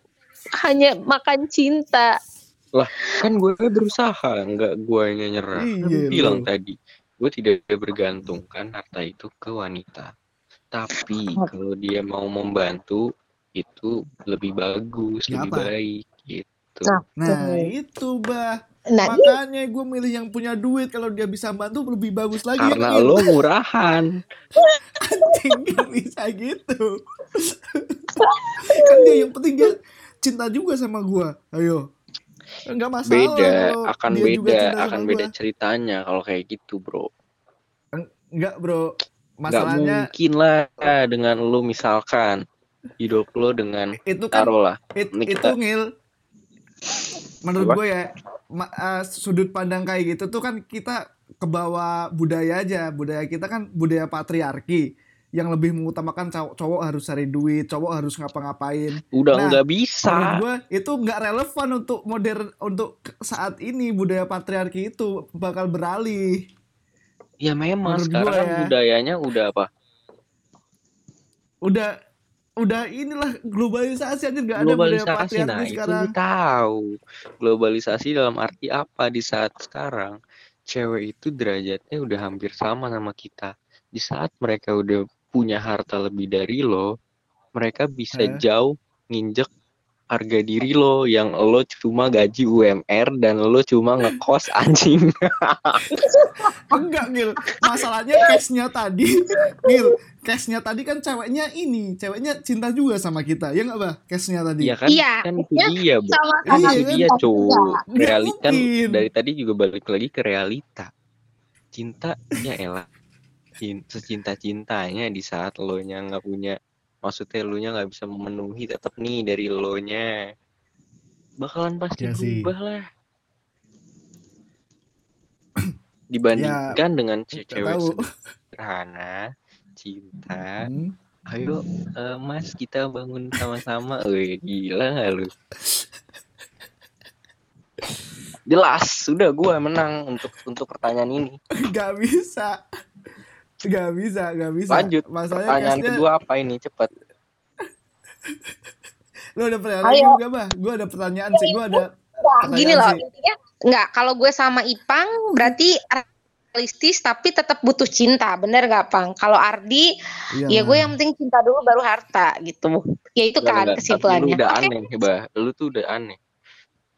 hanya makan cinta. lah kan gue berusaha nggak gue nyerah Kan Iya, bilang lu. tadi gue tidak bergantungkan harta itu ke wanita. Tapi kalau dia mau membantu itu lebih bagus Ya lebih apa? baik gitu. Nah, nah itu bah. Nah, makanya gue milih yang punya duit. Kalau dia bisa bantu lebih bagus lagi ya, karena Ngil. lo murahan. Anjing bisa gitu. Kan dia yang penting dia cinta juga sama gue ayo nggak masalah beda akan dia beda akan sama beda gua. ceritanya kalau kayak gitu bro. Enggak bro. Nggak masalahnya mungkin lah dengan lo misalkan hidup lo dengan itu kan taruh lah It- itu kita- ngil. Menurut gue ya ma- eh, sudut pandang kayak gitu tuh kan kita kebawa budaya aja. Budaya kita kan budaya patriarki yang lebih mengutamakan cowok, cowok harus cari duit cowok harus ngapa-ngapain. Udah Nah, nggak bisa. gue itu nggak relevan untuk modern untuk saat ini budaya patriarki itu bakal beralih. Ya memang menurut sekarang gua ya. budayanya udah apa? Udah udah inilah globalisasi aja nggak ada budaya globalisasi patriarki nah itu sekarang. lu tahu. Globalisasi dalam arti apa di saat sekarang? Cewek itu derajatnya udah hampir sama sama kita. Di saat mereka udah punya harta lebih dari lo mereka bisa Hah? jauh nginjek harga diri lo yang lo cuma gaji UMR dan lo cuma ngekos anjing Enggak, Gil. Masalahnya case-nya tadi, Gil, case-nya tadi kan ceweknya ini, ceweknya cinta juga sama kita. Ya enggak, Bah? Case-nya tadi. Iya kan Iya, kan itu ya, dia bro sama Iya, itu kan? dia cowok Nggak realita kan dari tadi juga balik lagi ke realita cinta ya elah secinta-cintanya di saat lo nya nggak punya maksudnya lo nya nggak bisa memenuhi tetap nih dari lo nya. Bakalan pasti sih. berubah lah. Dibandingkan dengan ce- nggak cewek sederhana cinta. Hmm. ayo eh, mas kita bangun sama-sama. Wih, gila nggak lu? Jelas sudah gua menang untuk untuk pertanyaan ini. Gak bisa. Gak bisa, gak bisa. lanjut Masalahnya pertanyaan case-nya- kedua apa ini cepet Lu ada pertanyaan Ayo. juga, Bah? Gue ada pertanyaan sih. Gue ada Pertanyaan gini loh sih. intinya nggak kalau gue sama Ipang berarti realistis tapi tetap butuh cinta bener nggak Pang kalau Ardi Iya. ya gue yang penting cinta dulu baru harta gitu ya itu kan kesimpulannya lu udah Oke. aneh bah lu tuh udah aneh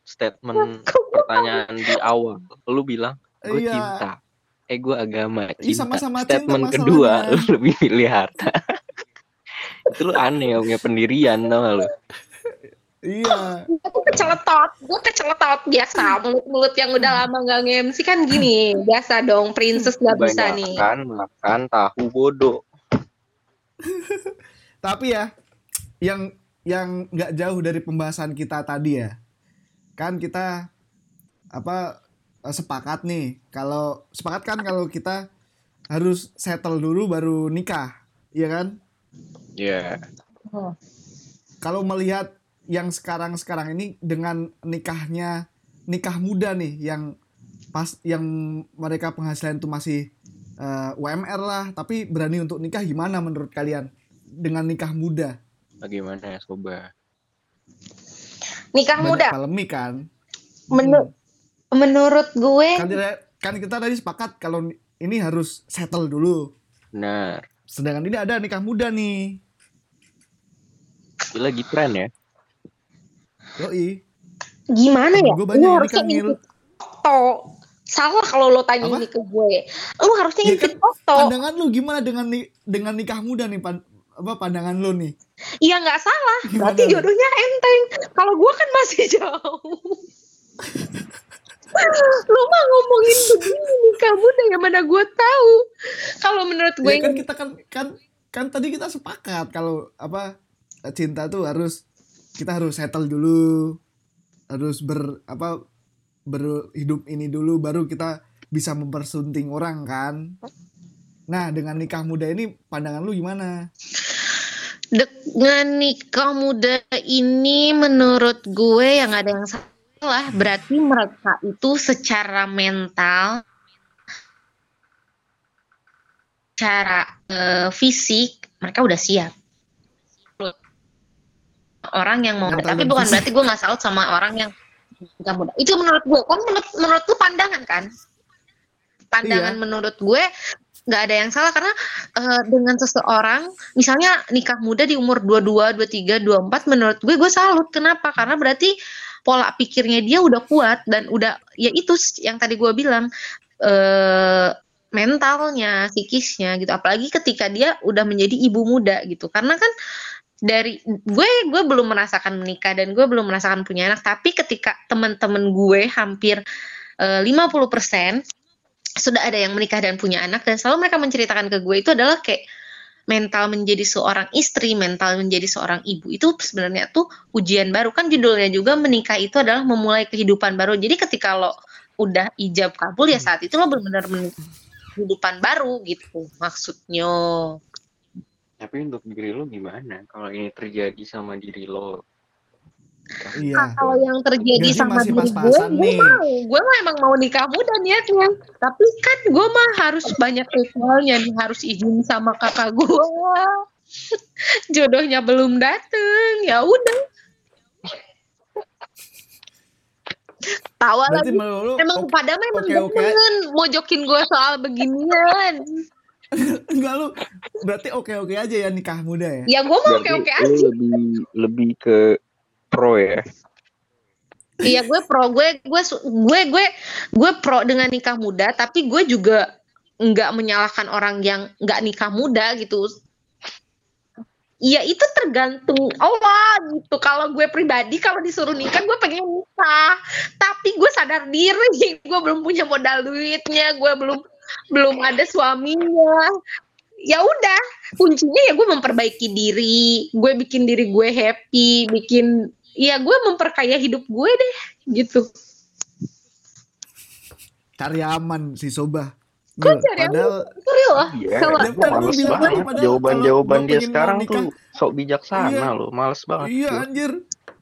statement pertanyaan di awal lu bilang gue Iya. cinta eh gue agama. Ih, cinta sama-sama cinta statement kedua masalahnya. lu lebih pilih harta itu lu aneh ya, punya pendirian tau gak lu? Iya. gue keceletot gue keceletot. Biasa mulut-mulut yang udah lama nggak nge-MC kan gini. Biasa dong princess nggak bisa nih. Kebanyakan makan tahu bodoh. Tapi ya, yang yang nggak jauh dari pembahasan kita tadi ya, kan kita apa sepakat nih kalau sepakat kan kalau kita harus settle dulu baru nikah, iya kan? ya Kalau melihat yang sekarang-sekarang ini dengan nikahnya nikah muda nih yang pas yang mereka penghasilan itu masih eh, UMR lah, tapi berani untuk nikah gimana menurut kalian dengan nikah muda? bagaimana ya soba nikah Banyak muda polemik kan? Menu- menurut gue kan, kita- kan kita tadi sepakat kalau ni- ini harus settle dulu. benar Sedangkan ini ada nikah muda nih. Gila lagi tren ya Yoi. gimana ya Gue banyak harusnya nikah ngil. ikut foto salah kalau lo tanya Apa? ini ke gue lu harusnya Ya ikut kan, foto Pandangan lu gimana dengan dengan nikah muda nih pan, apa pandangan lu nih? iya nggak salah Gimana berarti jodohnya enteng kalau gue kan masih jauh lu mah ngomongin begini nikah muda ya mana gue tahu kalau menurut gue Ya kan kita kan kan kan tadi kita sepakat kalau apa cinta tuh harus kita harus settle dulu. Harus ber apa berhidup ini dulu baru kita bisa mempersunting orang kan. Nah, dengan nikah muda ini pandangan lu gimana? dengan nikah muda ini menurut gue yang ada yang salah berarti mereka itu secara mental secara eh, fisik mereka udah siap. Orang yang mau tapi bukan fisik. berarti gue nggak salut sama orang yang nikah muda. Itu menurut gue kan menurut menurut lu pandangan kan? Pandangan Iya. menurut gue nggak ada yang salah karena eh, dengan seseorang misalnya nikah muda di umur 22, 23, 24 menurut gue gue salut. Kenapa? Karena berarti pola pikirnya dia udah kuat dan udah ya itu yang tadi gue bilang eh mentalnya psikisnya gitu. Apalagi ketika dia udah menjadi ibu muda gitu. Karena kan dari gue gue belum merasakan menikah dan gue belum merasakan punya anak. Tapi ketika teman-teman gue hampir eh, 50% sudah ada yang menikah dan punya anak dan selalu mereka menceritakan ke gue itu adalah kayak mental menjadi seorang istri, mental menjadi seorang ibu itu sebenarnya tuh ujian baru kan judulnya juga menikah itu adalah memulai kehidupan baru. Jadi ketika lo udah ijab kabul ya saat itu lo benar-benar kehidupan baru gitu maksudnya. tapi untuk diri lo gimana kalau ini terjadi sama diri lo Iya. Kalau yang terjadi Gaji sama diri gue, gue nih. mau, gue mah emang mau nikah muda niatnya. Tapi kan gue mah harus banyak ritualnya harus izin sama kakak gue. Jodohnya belum dateng, ya udah. Tawa Berarti lagi. menurut lu Emang oke- pada memang oke-oke. demen mojokin gue soal beginian. enggak lu berarti oke-oke aja ya nikah muda ya? Ya gue mau oke-oke lo aja. lebih lebih ke pro ya Iya gue pro gue gue gue gue gue pro dengan nikah muda tapi gue juga nggak menyalahkan orang yang nggak nikah muda gitu. Iya itu tergantung Allah gitu. Kalau gue pribadi kalau disuruh nikah gue pengen nikah. Tapi gue sadar diri gue belum punya modal duitnya. Gue belum belum ada suaminya ya udah kuncinya ya gue memperbaiki diri gue bikin diri gue happy bikin ya gue memperkaya hidup gue deh gitu cari aman si Soba. Kok cari aman? padahal itu real lah Iya, Kan males banget. Jawaban-jawaban dia sekarang nikah- tuh sok bijaksana Iya. loh, males banget. iya tuh. anjir.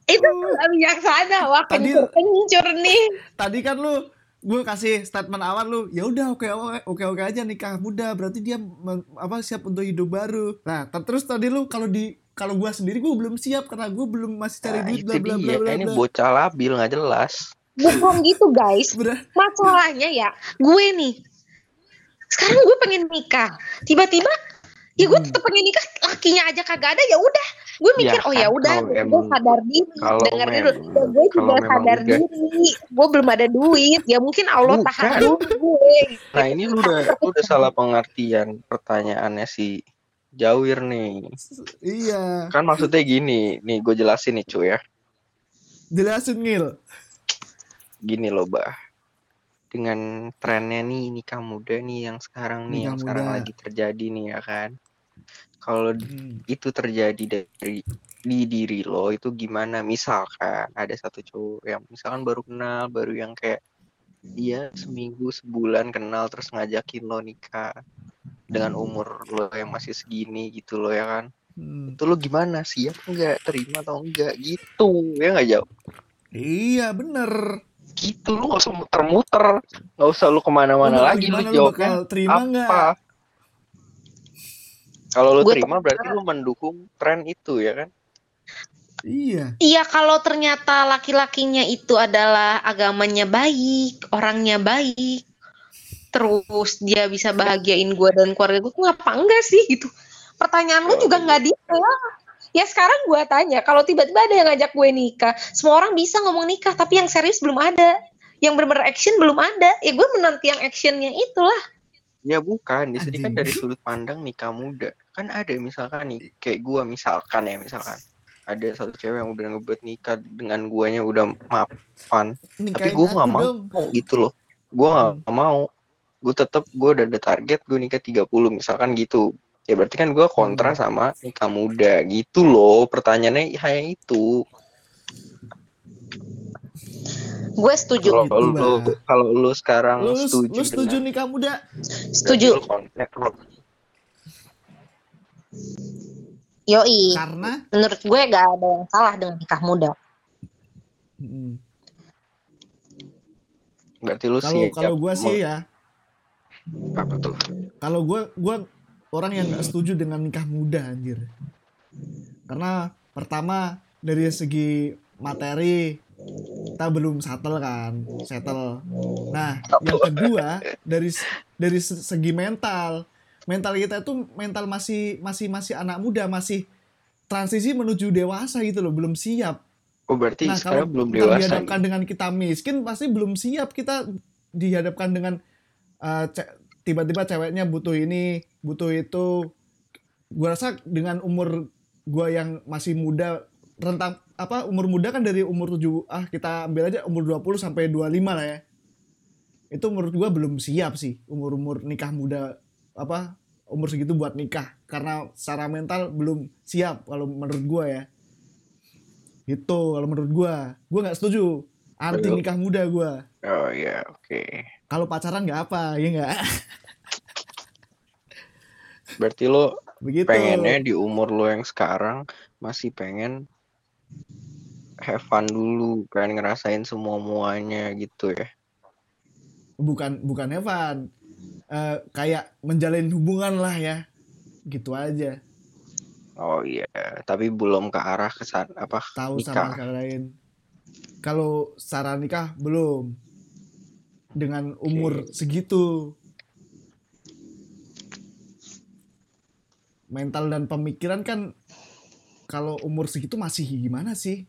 itu nggak bijaksana wah Tadi- kencur nih Tadi kan lu gue kasih statement awal lu ya udah oke oke oke oke aja nikah muda berarti dia apa siap untuk hidup baru nah ter- terus tadi lu kalau di kalau gua sendiri gua belum siap karena gua belum masih cari Nah, duit bla bla bla bla Ini bocah labil nggak jelas. bukan gitu guys. Masalahnya ya gue nih sekarang gue pengen nikah. Tiba-tiba ya gue Hmm. tetap pengen nikah lakinya aja kagak ada ya udah. Gue mikir Ya oh ya udah gue sadar diri denger dulu ya gue juga sadar udah- diri. Gue belum ada duit. Ya mungkin Allah Bukan. tahan dulu gue. Nah ini lu udah lu udah salah pengertian pertanyaannya si Jawir nih. iya Kan maksudnya gini, nih gue jelasin nih cuy ya. jelasin ngil Gini loh, Bah. Dengan trennya nih nikah muda nih yang sekarang nih, Nikah yang sekarang lagi terjadi nih ya kan. Kalau Hmm. itu terjadi dari di diri lo itu gimana misalkan ada satu cowok yang misalkan baru kenal baru yang kayak dia seminggu sebulan kenal terus ngajakin lo nikah dengan umur lo yang masih segini gitu lo ya kan? Hmm. itu lo gimana siap nggak terima atau enggak gitu ya nggak jauh iya bener. Gitu lo nggak usah muter-muter. Nggak usah lo ke mana-mana lagi lo jawabnya terima nggak? Apa kalau lo Gua terima berarti lo mendukung tren itu ya kan? Iya. Iya kalau ternyata laki-lakinya itu adalah agamanya baik, orangnya baik, terus dia bisa bahagiain gue dan keluarga gue, ngapa enggak sih gitu? Pertanyaan lu juga nggak detail. Ya sekarang gue tanya, kalau tiba-tiba ada yang ngajak gue nikah, semua orang bisa ngomong nikah, tapi yang serius belum ada, yang bener-bener action belum ada. Ya gue menanti yang actionnya itulah. Ya bukan, di sini kan dari sudut pandang nikah muda. Kan ada misalkan nih, kayak gua misalkan ya misalkan. Ada satu cewek yang udah ngebuat nikah dengan guanya udah mapan. Tapi nggak aku mau dong. gitu loh. Gua nggak Hmm. mau. Gue tetap gue udah ada target gue nikah 30 misalkan gitu. Ya berarti kan gua kontra Hmm. sama nikah muda gitu loh. Pertanyaannya hanya itu. Gue setuju, Kalau Gitu, lu kalau lu sekarang lu, lu setuju, setuju dengan- nikah muda setuju. Yoi. karena Menurut gue gak ada yang salah dengan nikah muda. Hmm. Berarti lu kalau siap kalau gua sih ya apa tuh? kalau gue gua orang yang nggak setuju dengan nikah muda anjir karena pertama dari segi materi kita belum settle kan settle nah yang kedua dari dari se- segi mental mental kita itu mental masih masih masih anak muda masih transisi menuju dewasa gitu loh belum siap Oh berarti Nah, sekarang kalau belum dewasa. dihadapkan dengan kita miskin, pasti belum siap kita dihadapkan dengan uh, ce- tiba-tiba ceweknya butuh ini, butuh itu. Gua rasa dengan umur gua yang masih muda rentang apa umur muda kan dari umur 7 ah kita ambil aja umur 20 sampai 25 lah ya. Itu menurut gua belum siap sih umur-umur nikah muda apa umur segitu buat nikah karena secara mental belum siap kalau menurut gua ya. Gitu kalau menurut gua. Gua nggak setuju. Anti nikah muda gua. Oh iya, oke. Kalau pacaran nggak apa, ya nggak? Berarti lo Begitu. pengennya di umur lo yang sekarang masih pengen have fun dulu, kan ngerasain semua muanya gitu ya. Bukan bukan Evan. Eh, kayak menjalin hubungan lah ya. Gitu aja. Oh iya, tapi belum ke arah kesan apa Tahu nikah. sama sekali lain. Kalau secara nikah belum. Dengan umur segitu. Mental dan pemikiran kan kalau umur segitu masih gimana sih?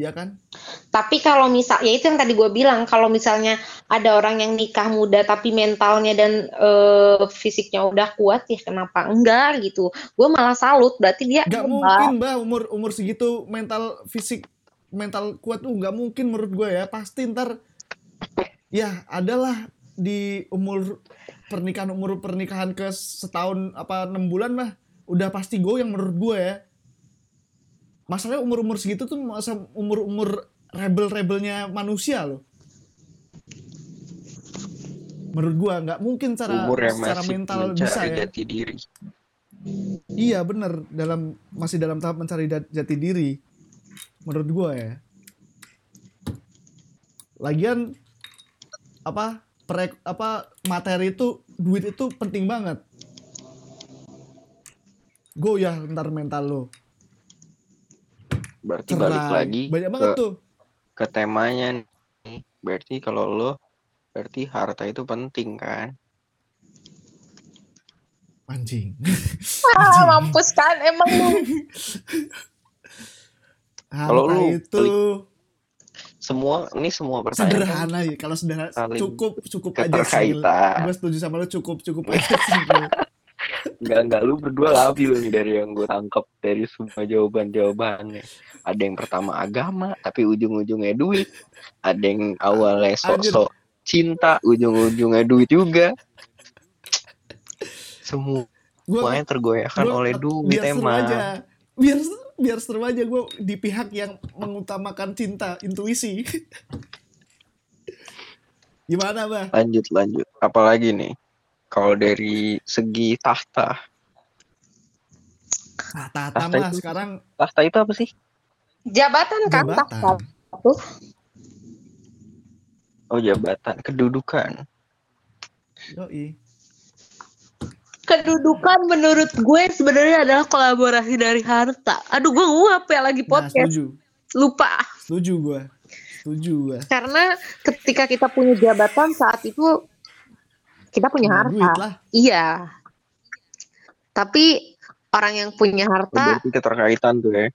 Ya kan? Tapi kalau misal, ya itu yang tadi gue bilang, kalau misalnya ada orang yang nikah muda tapi mentalnya dan eh, fisiknya udah kuat, ya kenapa enggak gitu? Gue malah salut, berarti dia Gak mungkin mbak umur umur segitu mental fisik mental kuat tuh nggak mungkin menurut gue ya pasti ntar ya adalah di umur pernikahan umur pernikahan ke setahun apa enam bulan mah udah pasti goyang menurut gue ya. Masalahnya umur umur segitu tuh masa umur umur rebel rebelnya manusia loh. Menurut gua nggak mungkin cara umur yang secara masih mental bisa ya. jati diri. Iya bener. Dalam masih dalam tahap mencari jati diri. Menurut gua ya. Lagian apa prek apa materi itu duit itu penting banget. Goyah ntar mental lo berarti balik cerai. lagi banyak ke, banget tuh. ke temanya nih. Berarti kalau lo berarti harta itu penting kan? Anjing. Ah, mampus kan emang lu. Kalau lu itu semua ini semua pertanyaan sederhana ya kalau sederhana saling cukup cukup aja sih gue setuju sama lo cukup cukup aja sih. Enggak, enggak. Lu berdua labil nih dari yang gue tangkap dari semua jawaban-jawabannya. Ada yang pertama agama, tapi ujung-ujungnya duit. Ada yang awalnya sok-sok cinta, ujung-ujungnya duit juga. Semua Gua- semuanya tergoyahkan gua- oleh duit biar seru emang. aja biar biar seru aja gue di pihak yang mengutamakan cinta intuisi gimana bah Lanjut, lanjut. Apalagi nih? Kalau dari segi tahta. nah tata Tahta mah itu- sekarang Tahta itu apa sih? Jabatan kan jabatan tahta tuh. Oh, jabatan. Kedudukan. Yoi. Kedudukan menurut gue sebenarnya adalah kolaborasi dari harta. Aduh gue nguap ya lagi nah podcast. setuju Lupa. setuju gue setuju gue Karena ketika kita punya jabatan saat itu kita punya harta. duit lah Iya. Tapi orang yang punya harta, berarti keterkaitan tuh ya.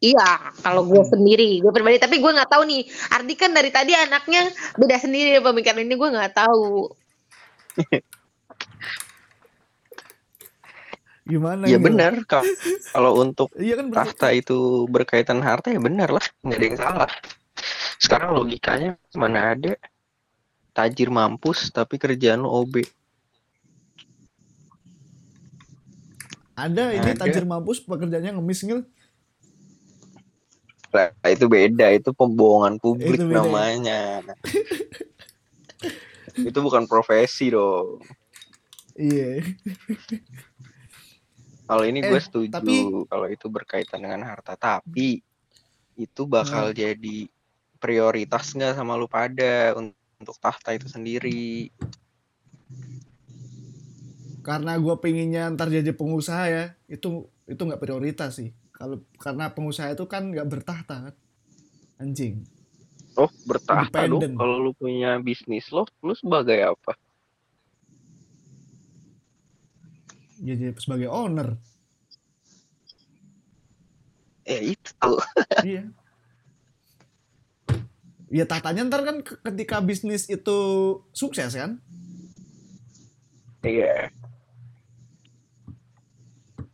iya. Kalau gue sendiri, gue pribadi. Tapi gue nggak tahu nih. Ardi kan dari tadi anaknya beda sendiri pemikiran ini gue nggak tahu. gimana Iya Gil? benar. Kalau kalau untuk iya kan tahta itu berkaitan harta ya benar lah. Nggak ada yang salah. Sekarang logikanya mana ada? Tajir mampus tapi kerjaan lo OB ada ini Ada. tajir mampus pekerjaannya ngemis ngil. Lah, itu beda. Itu pembohongan publik Itu beda. ya? namanya. Itu bukan profesi dong. Iya kalau ini gue Eh, setuju tapi- kalau itu berkaitan dengan harta tapi itu bakal jadi prioritas nggak sama lu pada un- untuk tahta itu sendiri karena gue pengennya ntar jadi pengusaha ya itu itu nggak prioritas sih kalau karena pengusaha itu kan nggak bertahta kan anjing Oh, bertahta. Independen. Kalau lu punya bisnis lo, lu sebagai apa? ya jadi sebagai owner. Ya itu. Iya. Ya tahtanya ntar kan ke- ketika bisnis itu sukses kan? Iya.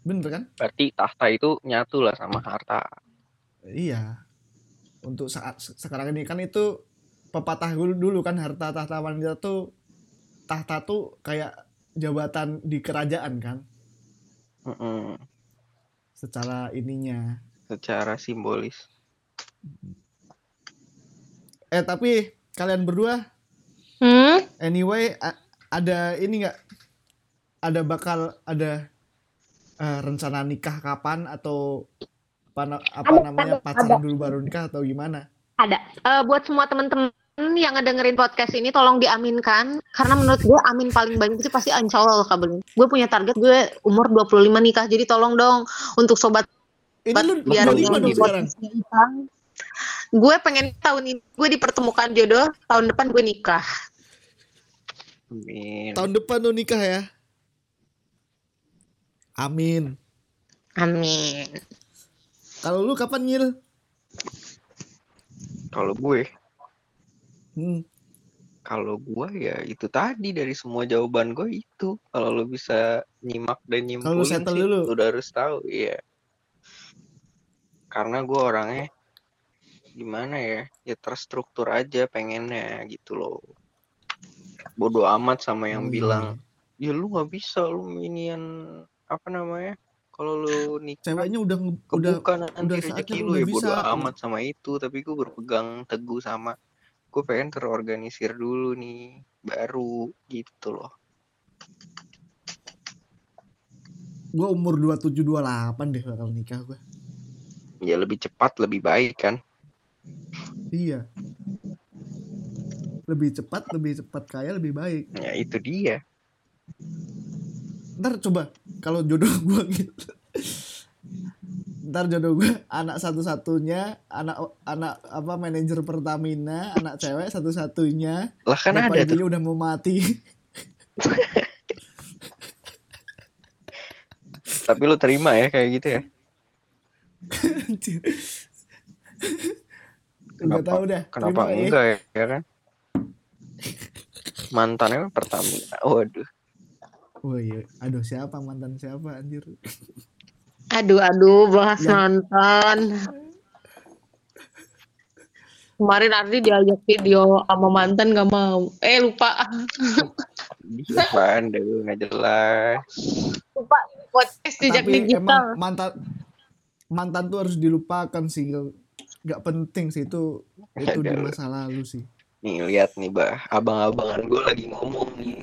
bener kan? Berarti tahta itu nyatu lah sama harta. iya. Untuk saat se- sekarang ini kan itu pepatah dulu dulu kan harta tahta wanita tuh tahta tuh kayak jabatan di kerajaan kan Mm-mm. secara ininya Secara simbolis. eh tapi kalian berdua Hmm? anyway ada ini nggak ada bakal ada eh, rencana nikah kapan atau apa, apa Ada, namanya ada, pacaran ada. dulu baru nikah atau gimana Ada. Eh, buat semua teman-teman yang ngedengerin podcast ini tolong diaminkan. Karena menurut gue amin paling banyak itu pasti insya Allah kabelin. Gue punya target gue umur 25 nikah jadi tolong dong untuk sobat ini Bat- lu biar sekarang? gue pengen tahun ini gue dipertemukan jodoh tahun depan gue nikah. Amin. tahun depan lu nikah ya? Amin. Amin. Kalau lu kapan nyil Kalau gue, hmm. kalau gue ya itu tadi dari semua jawaban gue itu. Kalau lu bisa nyimak dan nyimpulin sih, dulu. lu udah harus tahu, iya. Karena gue orangnya gimana ya, ya terstruktur aja pengennya gitu loh. bodoh amat sama yang iya. bilang ya lu nggak bisa lu inian apa namanya kalau lu nikah ceweknya udah nge- udah kebuka nanti udah rezeki lu ya bodo bisa. amat sama itu tapi gue berpegang teguh sama gue pengen terorganisir dulu nih baru gitu loh gue umur 27 28 deh bakal nikah gue. ya lebih cepat lebih baik kan Iya. Lebih cepat, lebih cepat kaya, lebih baik. ya itu dia Ntar coba kalau jodoh gue gitu. Ntar jodoh gue anak satu-satunya, anak anak apa manajer Pertamina, anak cewek satu-satunya. lah kan ada tuh udah mau mati. tapi lu terima ya kayak gitu ya Kenapa- tahu dah. kenapa Terima, eh. enggak ya, ya kan mantannya Pertamina waduh Oh iya, aduh siapa mantan siapa anjir. Aduh, aduh, bahas Yang- mantan. Kemarin Ardi diajak video sama mantan gak mau. Eh lupa, dia apaan deh nggak jelas lupa podcast jejak digital. emang mantan mantan tuh harus dilupakan sih. Gak penting sih itu itu di masa lalu sih. nih lihat nih bah abang-abangan gue lagi ngomong nih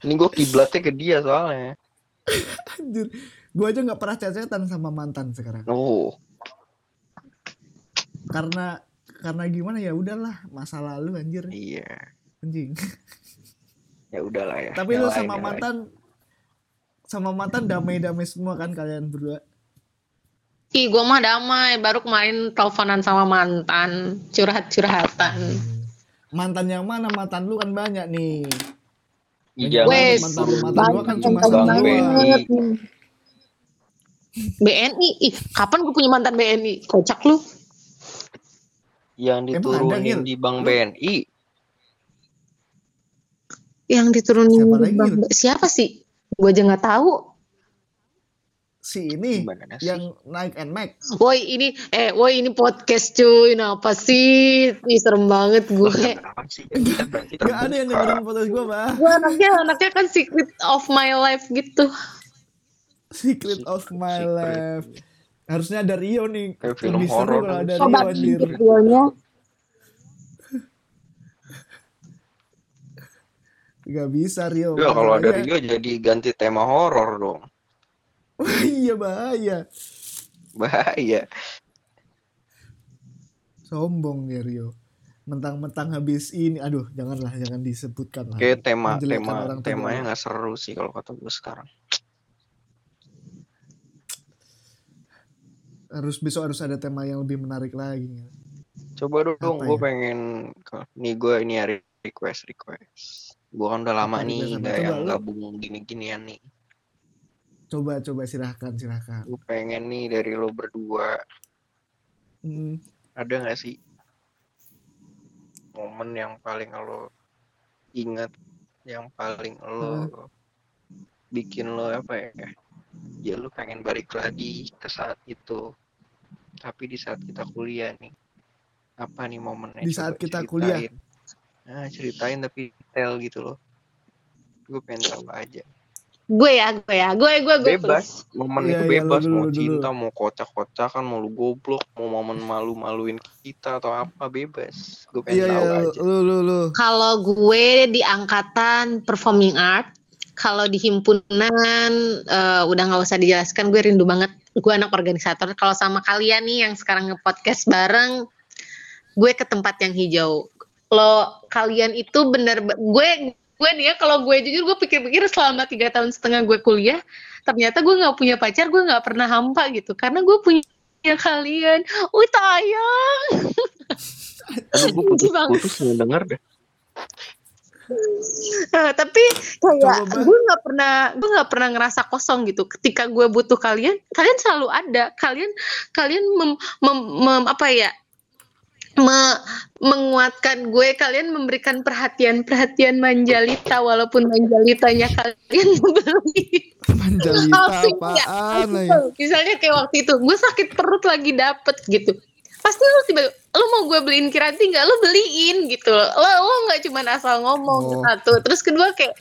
ini gue kiblatnya ke dia soalnya Anjir, gue aja nggak pernah cecetan sama mantan sekarang. oh Karena karena gimana ya udahlah masa lalu anjir iya anjing. ya udahlah ya Tapi lu Nyalain, sama nyalain. mantan sama mantan damai-damai semua kan kalian berdua. Ih, gue mah damai. Baru kemarin teleponan sama mantan. Curhat-curhatan. Mantan yang mana? Mantan lu kan banyak nih. Iya, jangan Wes, mantan disuruh mantan gua kan cuma dua. BNI. Ih, kapan gue punya mantan BNI? Kocak lu. yang ada, diturunin di Bank Lu- BNI Yang diturunin Siapa di lagi, Bang- Gil? Siapa sih? Gue aja nggak tahu. Si ini gimana sih yang naik Nmax. Woi ini, eh, woi ini podcast cuy. Kenapa sih? Ih, serem banget gue. Gak ada yang dengerin podcast gue, bah. gue anaknya anaknya kan secret of my life gitu Secret of my Secret. life. Harusnya ada Rio nih. Kayak film Lebih seru horor kalau tuh. ada coba Rio anjir. videonya Gak bisa Rio. Ya kalau ada Rio jadi ganti tema horor dong. iya bahaya. Bahaya. Sombong ya Rio. Mentang-mentang habis ini, aduh janganlah jangan disebutkan lah. Kayak tema tema temanya nggak seru sih kalau kata gue sekarang. Harus besok harus ada tema yang lebih menarik lagi. Coba dong, gue ya? pengen nih gue ini hari request request. Gue kan udah lama Apa nih nggak yang gabung gini-ginian nih. Coba coba silahkan silahkan. Gue pengen nih dari lo berdua Hmm, ada nggak sih momen yang paling lo ingat, yang paling lo bikin lo apa ya? Ya lo pengen balik lagi ke saat itu. Tapi di saat kita kuliah nih, apa nih momennya? Di saat kita ceritain. kuliah? Nah, ceritain tapi detail gitu loh. Gue pengen tahu aja. gue ya gue ya gue gue gue Bebas, momen Iya, itu iya, bebas. lu mau lu dulu. cinta, mau kocak-kocakan, mau lu goblok, mau momen malu-maluin kita atau apa bebas. Gue pengen Iya tahu lu, aja. lu lu lu. kalau gue di angkatan performing art kalau di himpunan eh, udah nggak usah dijelaskan gue rindu banget. Gue anak organisator. Kalau sama kalian nih yang sekarang nge-podcast bareng gue ke tempat yang hijau. Lo kalian itu bener gue gue nih ya kalau gue jujur gue pikir-pikir selama tiga tahun setengah gue kuliah ternyata gue nggak punya pacar gue nggak pernah hampa gitu. Karena gue punya kalian. Wih tayang. Aduh, gue Benci banget. putus-putus ngedenger deh. Eh, tapi kayak gue nggak pernah gue nggak pernah ngerasa kosong gitu. Ketika gue butuh kalian kalian selalu ada. Kalian kalian mem, mem- mem- apa ya? Me- menguatkan gue kalian memberikan perhatian perhatian manjalita walaupun manjalitanya kalian beli Manjalita ya, apaan tuh. misalnya kayak waktu itu gue sakit perut lagi dapet gitu pasti lu tiba lu mau gue beliin kiranti nggak? Lu beliin gitu. Lo lo nggak cuma asal ngomong Oh. satu. Terus kedua kayak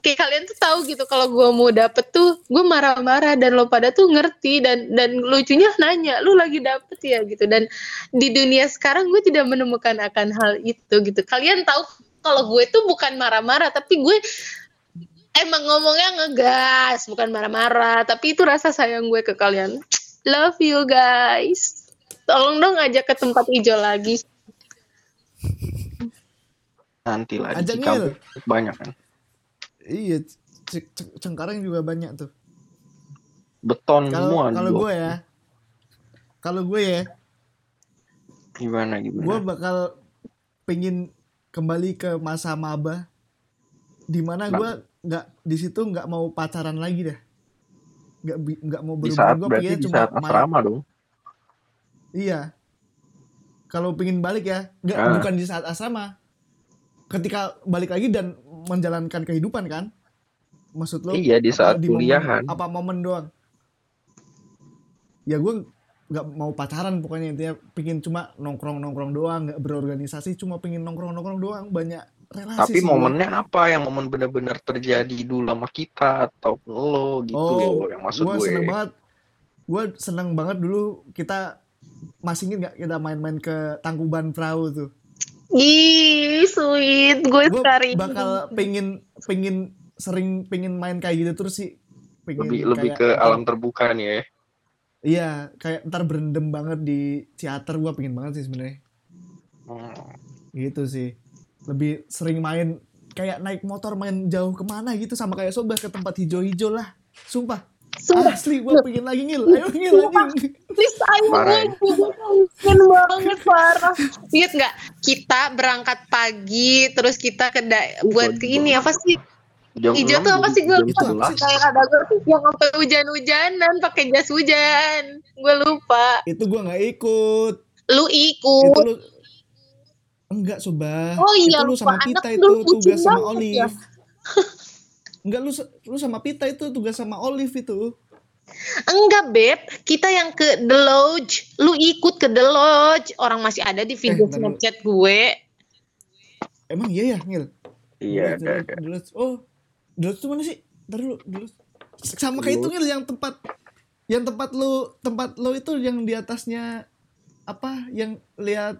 kayak kalian tuh tahu gitu kalau gue mau dapet tuh gue marah-marah dan lo pada tuh ngerti dan dan lucunya nanya lu lagi dapet ya? Gitu. Dan di dunia sekarang gue tidak menemukan akan hal itu gitu. Kalian tahu kalau gue tuh bukan marah-marah tapi gue emang ngomongnya ngegas bukan marah-marah. Tapi itu rasa sayang gue ke kalian. Love you guys tolong dong ajak ke tempat hijau lagi Nanti lah di Cikampek banyak kan. Iya, Cengkareng juga banyak tuh. Beton Kalau semua kalau gue ya, kalau gue ya, Gimana gue gimana? bakal pengen kembali ke masa maba, di mana gue nggak di situ nggak mau pacaran lagi dah, nggak bi- nggak mau Di berhubungan saat gue di cuma asrama dong. Iya. Kalau pengen balik ya, nggak Ah. bukan di saat asrama. Ketika balik lagi dan menjalankan kehidupan kan? Maksud lo? Iya, di saat di momen- kuliahan. apa momen doang? Ya gue nggak mau pacaran pokoknya intinya pengen cuma nongkrong nongkrong doang nggak berorganisasi cuma pengen nongkrong nongkrong doang banyak relasi Tapi sih momennya apa yang momen benar-benar terjadi dulu sama kita atau lo gitu oh yang maksud gue gue. seneng banget gue seneng banget dulu kita masih inget nggak kita main-main ke Tangkuban Perahu tuh? Ih sweet. Gue sekali bakal pengen pengen sering pengen main kayak gitu terus sih. Pengen Lebih lebih kayak ke ntar- alam terbuka nih ya. iya kayak ntar berendam banget di teater. Gue pengen banget sih sebenarnya. Hmm. gitu sih. Lebih sering main kayak naik motor main jauh ke mana gitu. Sama kayak sobat ke tempat hijau-hijau lah. Sumpah Sumpah, asli gue pengen lagi ngil. Ayo ngil anjing please ayo Parah gue pengen banget parah. Inget nggak? Kita berangkat pagi terus kita ke da- buat ke ini apa sih? Jam hijau 6 tuh apa sih? Gue lupa. Itu apa 11. sih? kayak ada gue tuh yang sampai hujan-hujanan pakai jas hujan. Gue lupa. Itu gue nggak ikut. Lu itu ikut lu enggak sobat. Oh iya, itu lu sama lupa. Pita Anak itu tugas sama Olive ya. enggak lu lu sama Pita itu tugas sama Olive itu. Enggak beb. Kita yang ke The Lodge. Lu ikut ke The Lodge. Orang masih ada di video Eh, snapchat gue. Emang iya ya ngil Iya, ada ada. dulu oh dulu tuh mana sih? Ntar dulu dulu sama kayak itu ngil yang tempat yang tempat lu tempat lu itu yang di atasnya apa yang lihat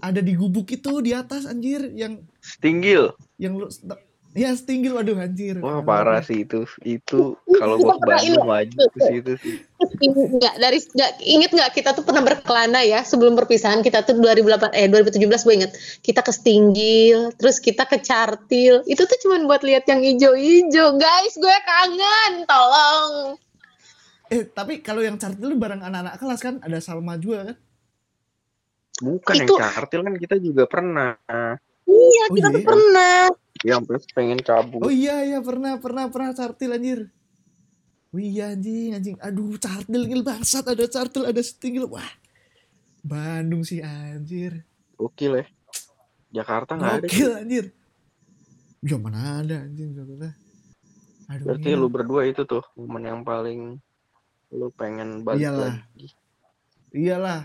ada di gubuk itu di atas anjir yang Tinggil. yang lu ya setinggil waduh anjir Wah, parah sih itu. Itu kalau gua. Bandung wajib ke situ sih. Enggak dari enggak inget nggak kita tuh pernah berkelana ya sebelum perpisahan kita tuh 2008 eh 2017 gue inget kita ke Stinggil terus kita ke Cartil itu tuh cuman buat lihat yang hijau-hijau guys gue kangen tolong eh tapi kalau yang chart itu bareng anak-anak kelas kan ada Salma juga kan Bukan Itu- yang kartil kan kita juga pernah. Iya Oh kita iya? tuh pernah Yang plus pengen cabut. Oh iya iya pernah pernah pernah cartil anjir. Wih iya anjing anjing. Aduh cartil ngil bangsat ada cartil ada setinggil. Wah. Bandung sih anjir. Gokil ya. Jakarta nggak ada. Gokil anjir. Ya mana ada anjing Jakarta. Aduh. Berarti Ngil. lu berdua itu tuh momen yang paling lu pengen balik Iyalah. lagi. Iyalah.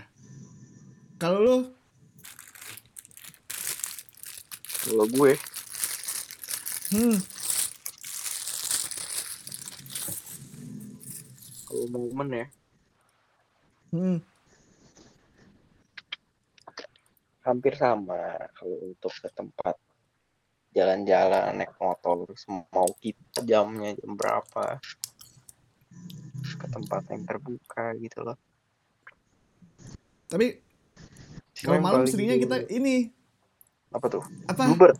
Kalau lu Kalau gue. Hmm, kalau momen ya. Hmm, hampir sama kalau untuk ke tempat jalan-jalan naik motor mau kita jamnya jam berapa. Ke tempat yang terbuka gitu loh. Tapi kalau malam seringnya kita ini apa tuh apa? Bluebird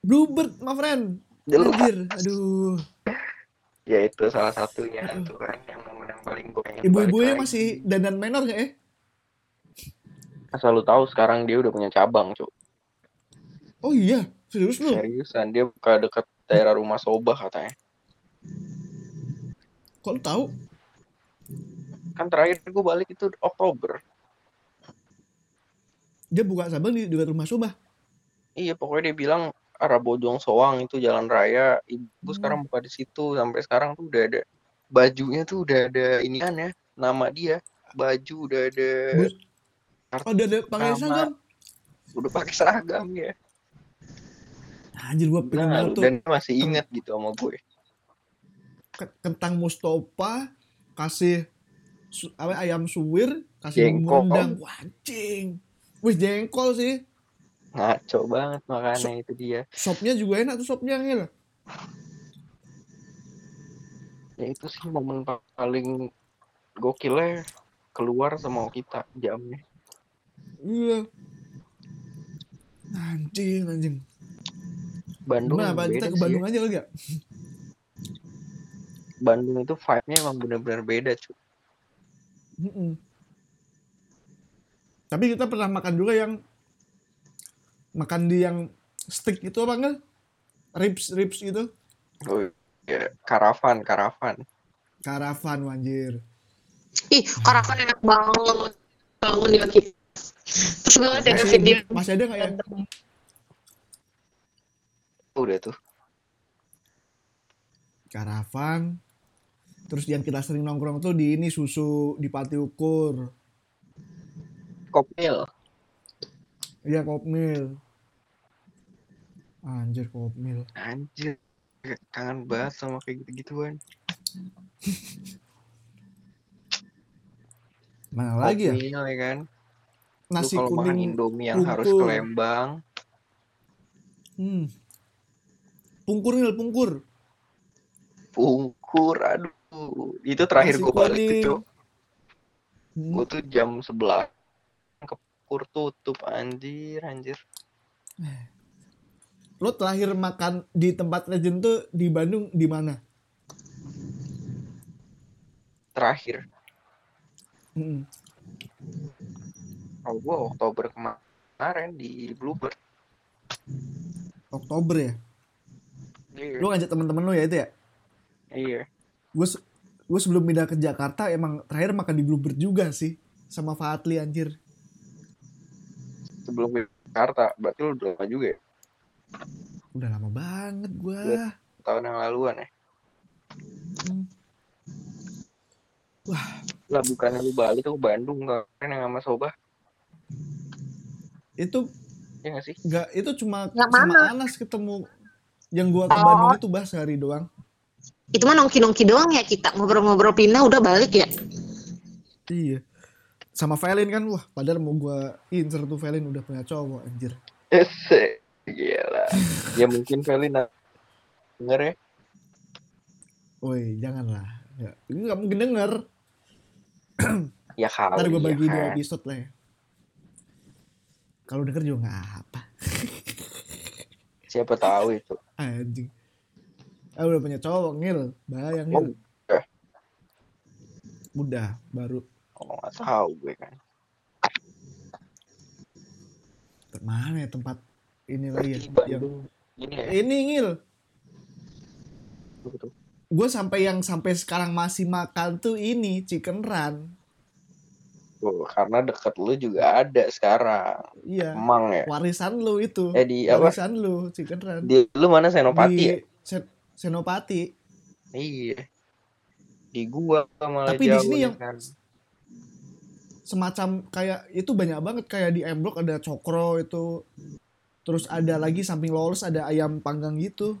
Bluebird, my friend. Anjir, aduh. ya itu salah satunya tuh kan yang momen yang paling gue pengen Ibu-ibunya masih dandan menor gak ya? asal lu tahu sekarang dia udah punya cabang cuk Oh iya, serius lu? seriusan dia buka dekat daerah rumah Sobah katanya Kok lu tahu? kan terakhir gue balik itu Oktober Dia buka cabang di dekat rumah Sobah. iya pokoknya dia bilang arah Bojong Soang itu jalan raya ibu Hmm. sekarang buka di situ sampai sekarang tuh udah ada bajunya tuh udah ada inian ya nama dia baju udah ada Bu- Oh, udah ada pakai seragam. udah pakai seragam ya. Anjir gua pengen nah, tuh. dan masih ingat gitu sama gue. Ke- kentang Mustafa kasih su- apa ayam suwir kasih rendang Wah, anjing wih jengkol sih. Ngaco banget makanya itu dia. sopnya juga enak tuh sopnya ngil ya itu sih momen pa- paling gokilnya keluar sama kita jamnya. Iya. Anjing anjing. Bandung apa kita ke sih Bandung ya. aja ya? Bandung itu vibe-nya emang bener-bener beda cuy Mm-mm. Tapi kita pernah makan juga yang makan di yang stick itu apa enggak? Ribs ribs gitu. Oh, ya, karavan karavan. Karavan anjir. Ih, karavan enak banget. Bangun di kaki. Terus gue liat ada masih, video. masih ada nggak ya? Udah tuh. Karavan. Terus yang kita sering nongkrong tuh di ini susu di Pati Ukur kopil. Iya kopmil. Anjir kopmil. Anjir kangen banget sama kayak gitu-gituan mana lagi ya? Kopil, ya kan? Nasi Lu kalau makan kuning Indomie yang harus pungkur. ke Lembang hmm. pungkur Nil, pungkur. Pungkur aduh. Itu terakhir gue balik tuh Hmm. gue tuh jam 11 pungkur tutup anjir. Anjir lo terakhir makan di tempat legend tuh di Bandung di mana? Terakhir. Hmm. oh gue Oktober kemarin di Bluebird. Oktober ya? Iya. Lo ngajak temen-temen lo ya itu ya? Iya. Gue gue sebelum pindah ke Jakarta emang terakhir makan di Bluebird juga sih sama Fatli anjir sebelum ke Jakarta berarti lu udah lama juga ya udah lama banget gue Iya. tahun yang laluan ya Hmm. Wah. lah bukannya lu balik ke Bandung kan yang sama Soba itu ya gak sih nggak itu cuma Yang sama Anas ketemu yang gua ke Oh. Bandung itu bah sehari doang Itu mah nongki-nongki doang ya kita. Ngobrol-ngobrol pindah udah balik ya. iya sama Velin kan wah padahal mau gua incer tuh Velin udah punya cowok anjir. Ese, gila. Ya mungkin nah denger ya. Woi janganlah. Ya, ini nggak mungkin denger. Ya kali ntar gua ya bagi dua kan. episode lah ya. Kalau denger juga nggak apa siapa tahu itu. Anjing. Ah udah punya cowok ngil bayang ngil Oh, eh. udah baru oh nggak tahu gue kan. Mana ya tempat ini lagi ya? Yang ini ya? Ini ngil. Betul gue sampai yang sampai sekarang masih makan tuh ini chicken run. Tuh, karena deket lu juga ada sekarang. Iya. Emang ya? Warisan lu itu. Eh di apa? Warisan lu chicken run. Di lu mana? Senopati di ya? Sen- Senopati. Iya. Di gua malah Tapi di sini yang- kan. Semacam kayak itu banyak banget kayak di M Block ada cokro itu. Terus ada lagi samping lolos ada ayam panggang gitu.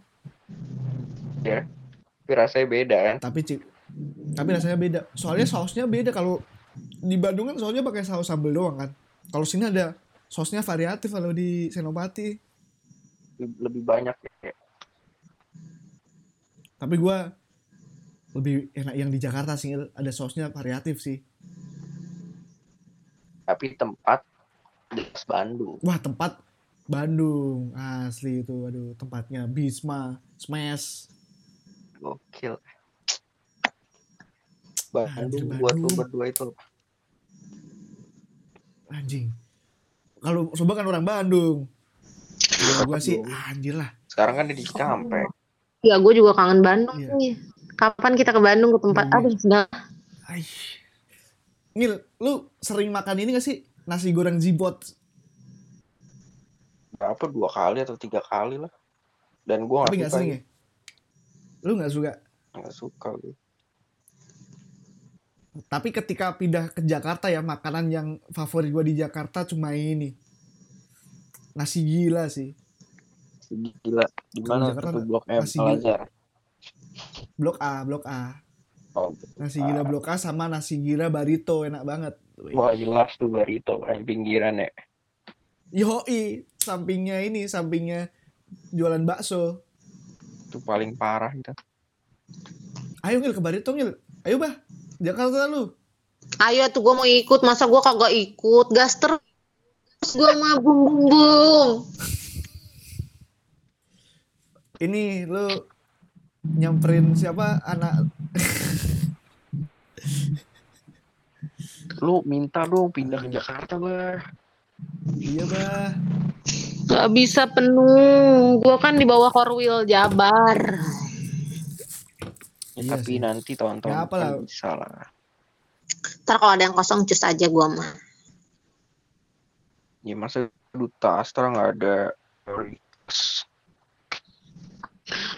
Tapi rasanya beda kan? Tapi cik tapi rasanya beda. Soalnya sausnya beda. Kalau di Bandung kan sausnya pakai saus sambal doang kan? Kalau sini ada sausnya variatif kalau di Senopati. Lebih, lebih banyak ya tapi gua lebih enak yang di Jakarta sih ada sausnya variatif sih tapi tempat jelas Bandung wah tempat Bandung asli itu aduh tempatnya Bisma Smash gokil Bandung Anjir, buat lu Bandung. berdua itu anjing kalau Soba kan orang Bandung kalau gua sih Bandung. anjir lah sekarang kan di Cikampek Ya gue juga kangen Bandung Iya. nih. Kapan kita ke Bandung ke tempat Iya. aduh sudah. Ngil, lu sering makan ini gak sih? Nasi goreng zibot berapa? Dua kali atau tiga kali lah. Dan gua tapi nggak nggak suka sering ya? Lu nggak suka? Nggak suka gue Tapi ketika pindah ke Jakarta ya makanan yang favorit gue di Jakarta cuma ini. Nasi gila sih. Gila. Di mana Jakarta Blok M? Blok A, Blok A. Oh, Nasi gila Blok A sama nasi gila Barito enak banget. wah jelas tuh Barito yang pinggiran ya. Yoi, sampingnya ini, sampingnya jualan bakso. Itu paling parah itu. Ayo ngil ke Barito ngil. Ayo bah, Jakarta lu. Ayo tuh gue mau ikut, masa gue kagak ikut? Gas terus gue mah bung bung bung. Ini lu nyamperin siapa anak Lu minta dong pindah ke Jakarta, Bah. iya bah Gak bisa penuh, gue kan di bawah Korwil Jabar. Ya, Iya tapi sih. nanti tahun-tahun Ya, apa depan lah. bisa lah. Ntar kalau ada yang kosong cus aja gue mah. Ya masa duta Astra nggak ada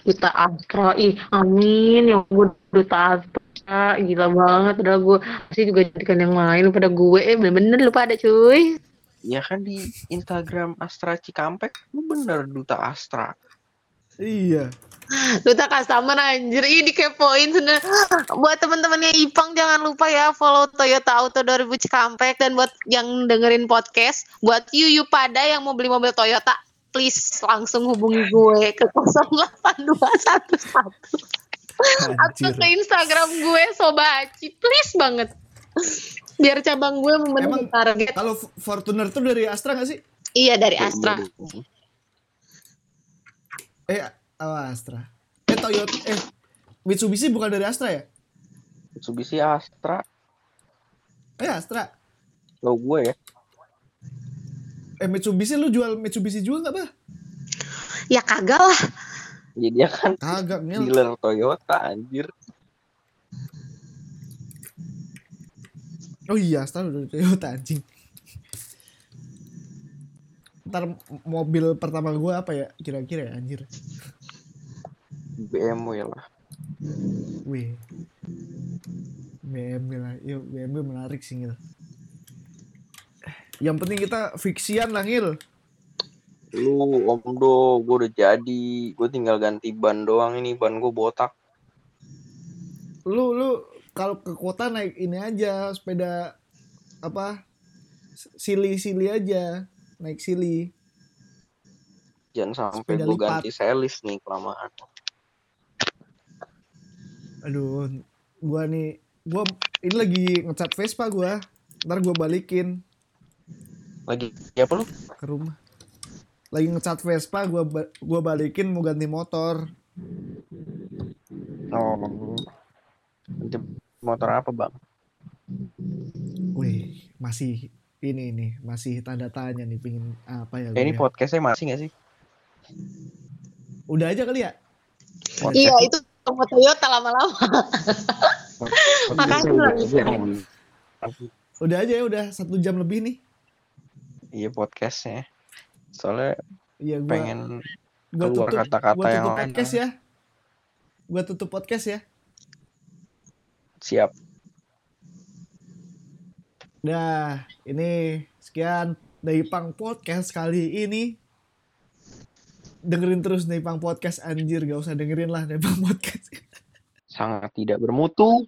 Duta Astra, ih amin yang gue Duta Astra, gila banget. Udah gue pasti juga jadikan yang lain pada gue, eh bener-bener lupa ada cuy. Ya kan di Instagram Astra Cikampek lu bener duta Astra. iya Duta customer anjir, ih dikepoin sebenernya. Buat teman-temannya Ipang jangan lupa ya follow Toyota Auto 2000 Cikampek dan buat yang dengerin podcast, buat you you pada yang mau beli mobil Toyota, please langsung hubungi gue ke 08211 atau ke Instagram gue Sobaci, please banget. Biar cabang gue memenuhi Emang- target. kalau Fortuner tuh dari Astra gak sih Iya dari Astra. iya eh oh, Astra eh Toyota eh Mitsubishi bukan dari Astra ya Mitsubishi Astra. eh Astra Lo gue ya. Eh Mitsubishi lu jual Mitsubishi juga gak bah Ya kagak lah. Jadi dia kan kagak dealer Toyota anjir. oh iya Astra udah Toyota anjing ntar mobil pertama gue apa ya kira-kira ya anjir BMW lah. Wih. BMW lah. Yuk, BMW menarik sih, Ngil. Yang penting kita fiksian lah, Ngil. Lu om do, gue udah jadi. Gue tinggal ganti ban doang ini. Ban gue botak. Lu, lu kalau ke kota naik ini aja, sepeda apa? Sili-sili aja. Naik sili. Jangan sampai gue ganti selis nih kelamaan. Aduh, gua nih, gua ini lagi ngecat Vespa gua. Ntar gua balikin Lagi ya apa lu? ke rumah. Lagi ngecat Vespa, gua ba- gua balikin mau ganti motor. Oh. Ganti motor apa bang? Wih, masih ini nih, masih tanda tanya nih pingin apa ya. Eh, ini ya. podcastnya masih gak sih? Udah aja kali ya? Iya itu sama Toyota lama-lama. Makasih loh. Udah aja ya, udah satu jam lebih nih. Iya podcastnya. Soalnya Iya gua pengen gua keluar kata-kata yang lain. podcast ya. Gua tutup podcast ya. siap. Dah, ini sekian dari Pang Podcast kali ini. Dengerin terus Nepang Podcast anjir, gak usah dengerin lah Nepang Podcast. Sangat tidak bermutu.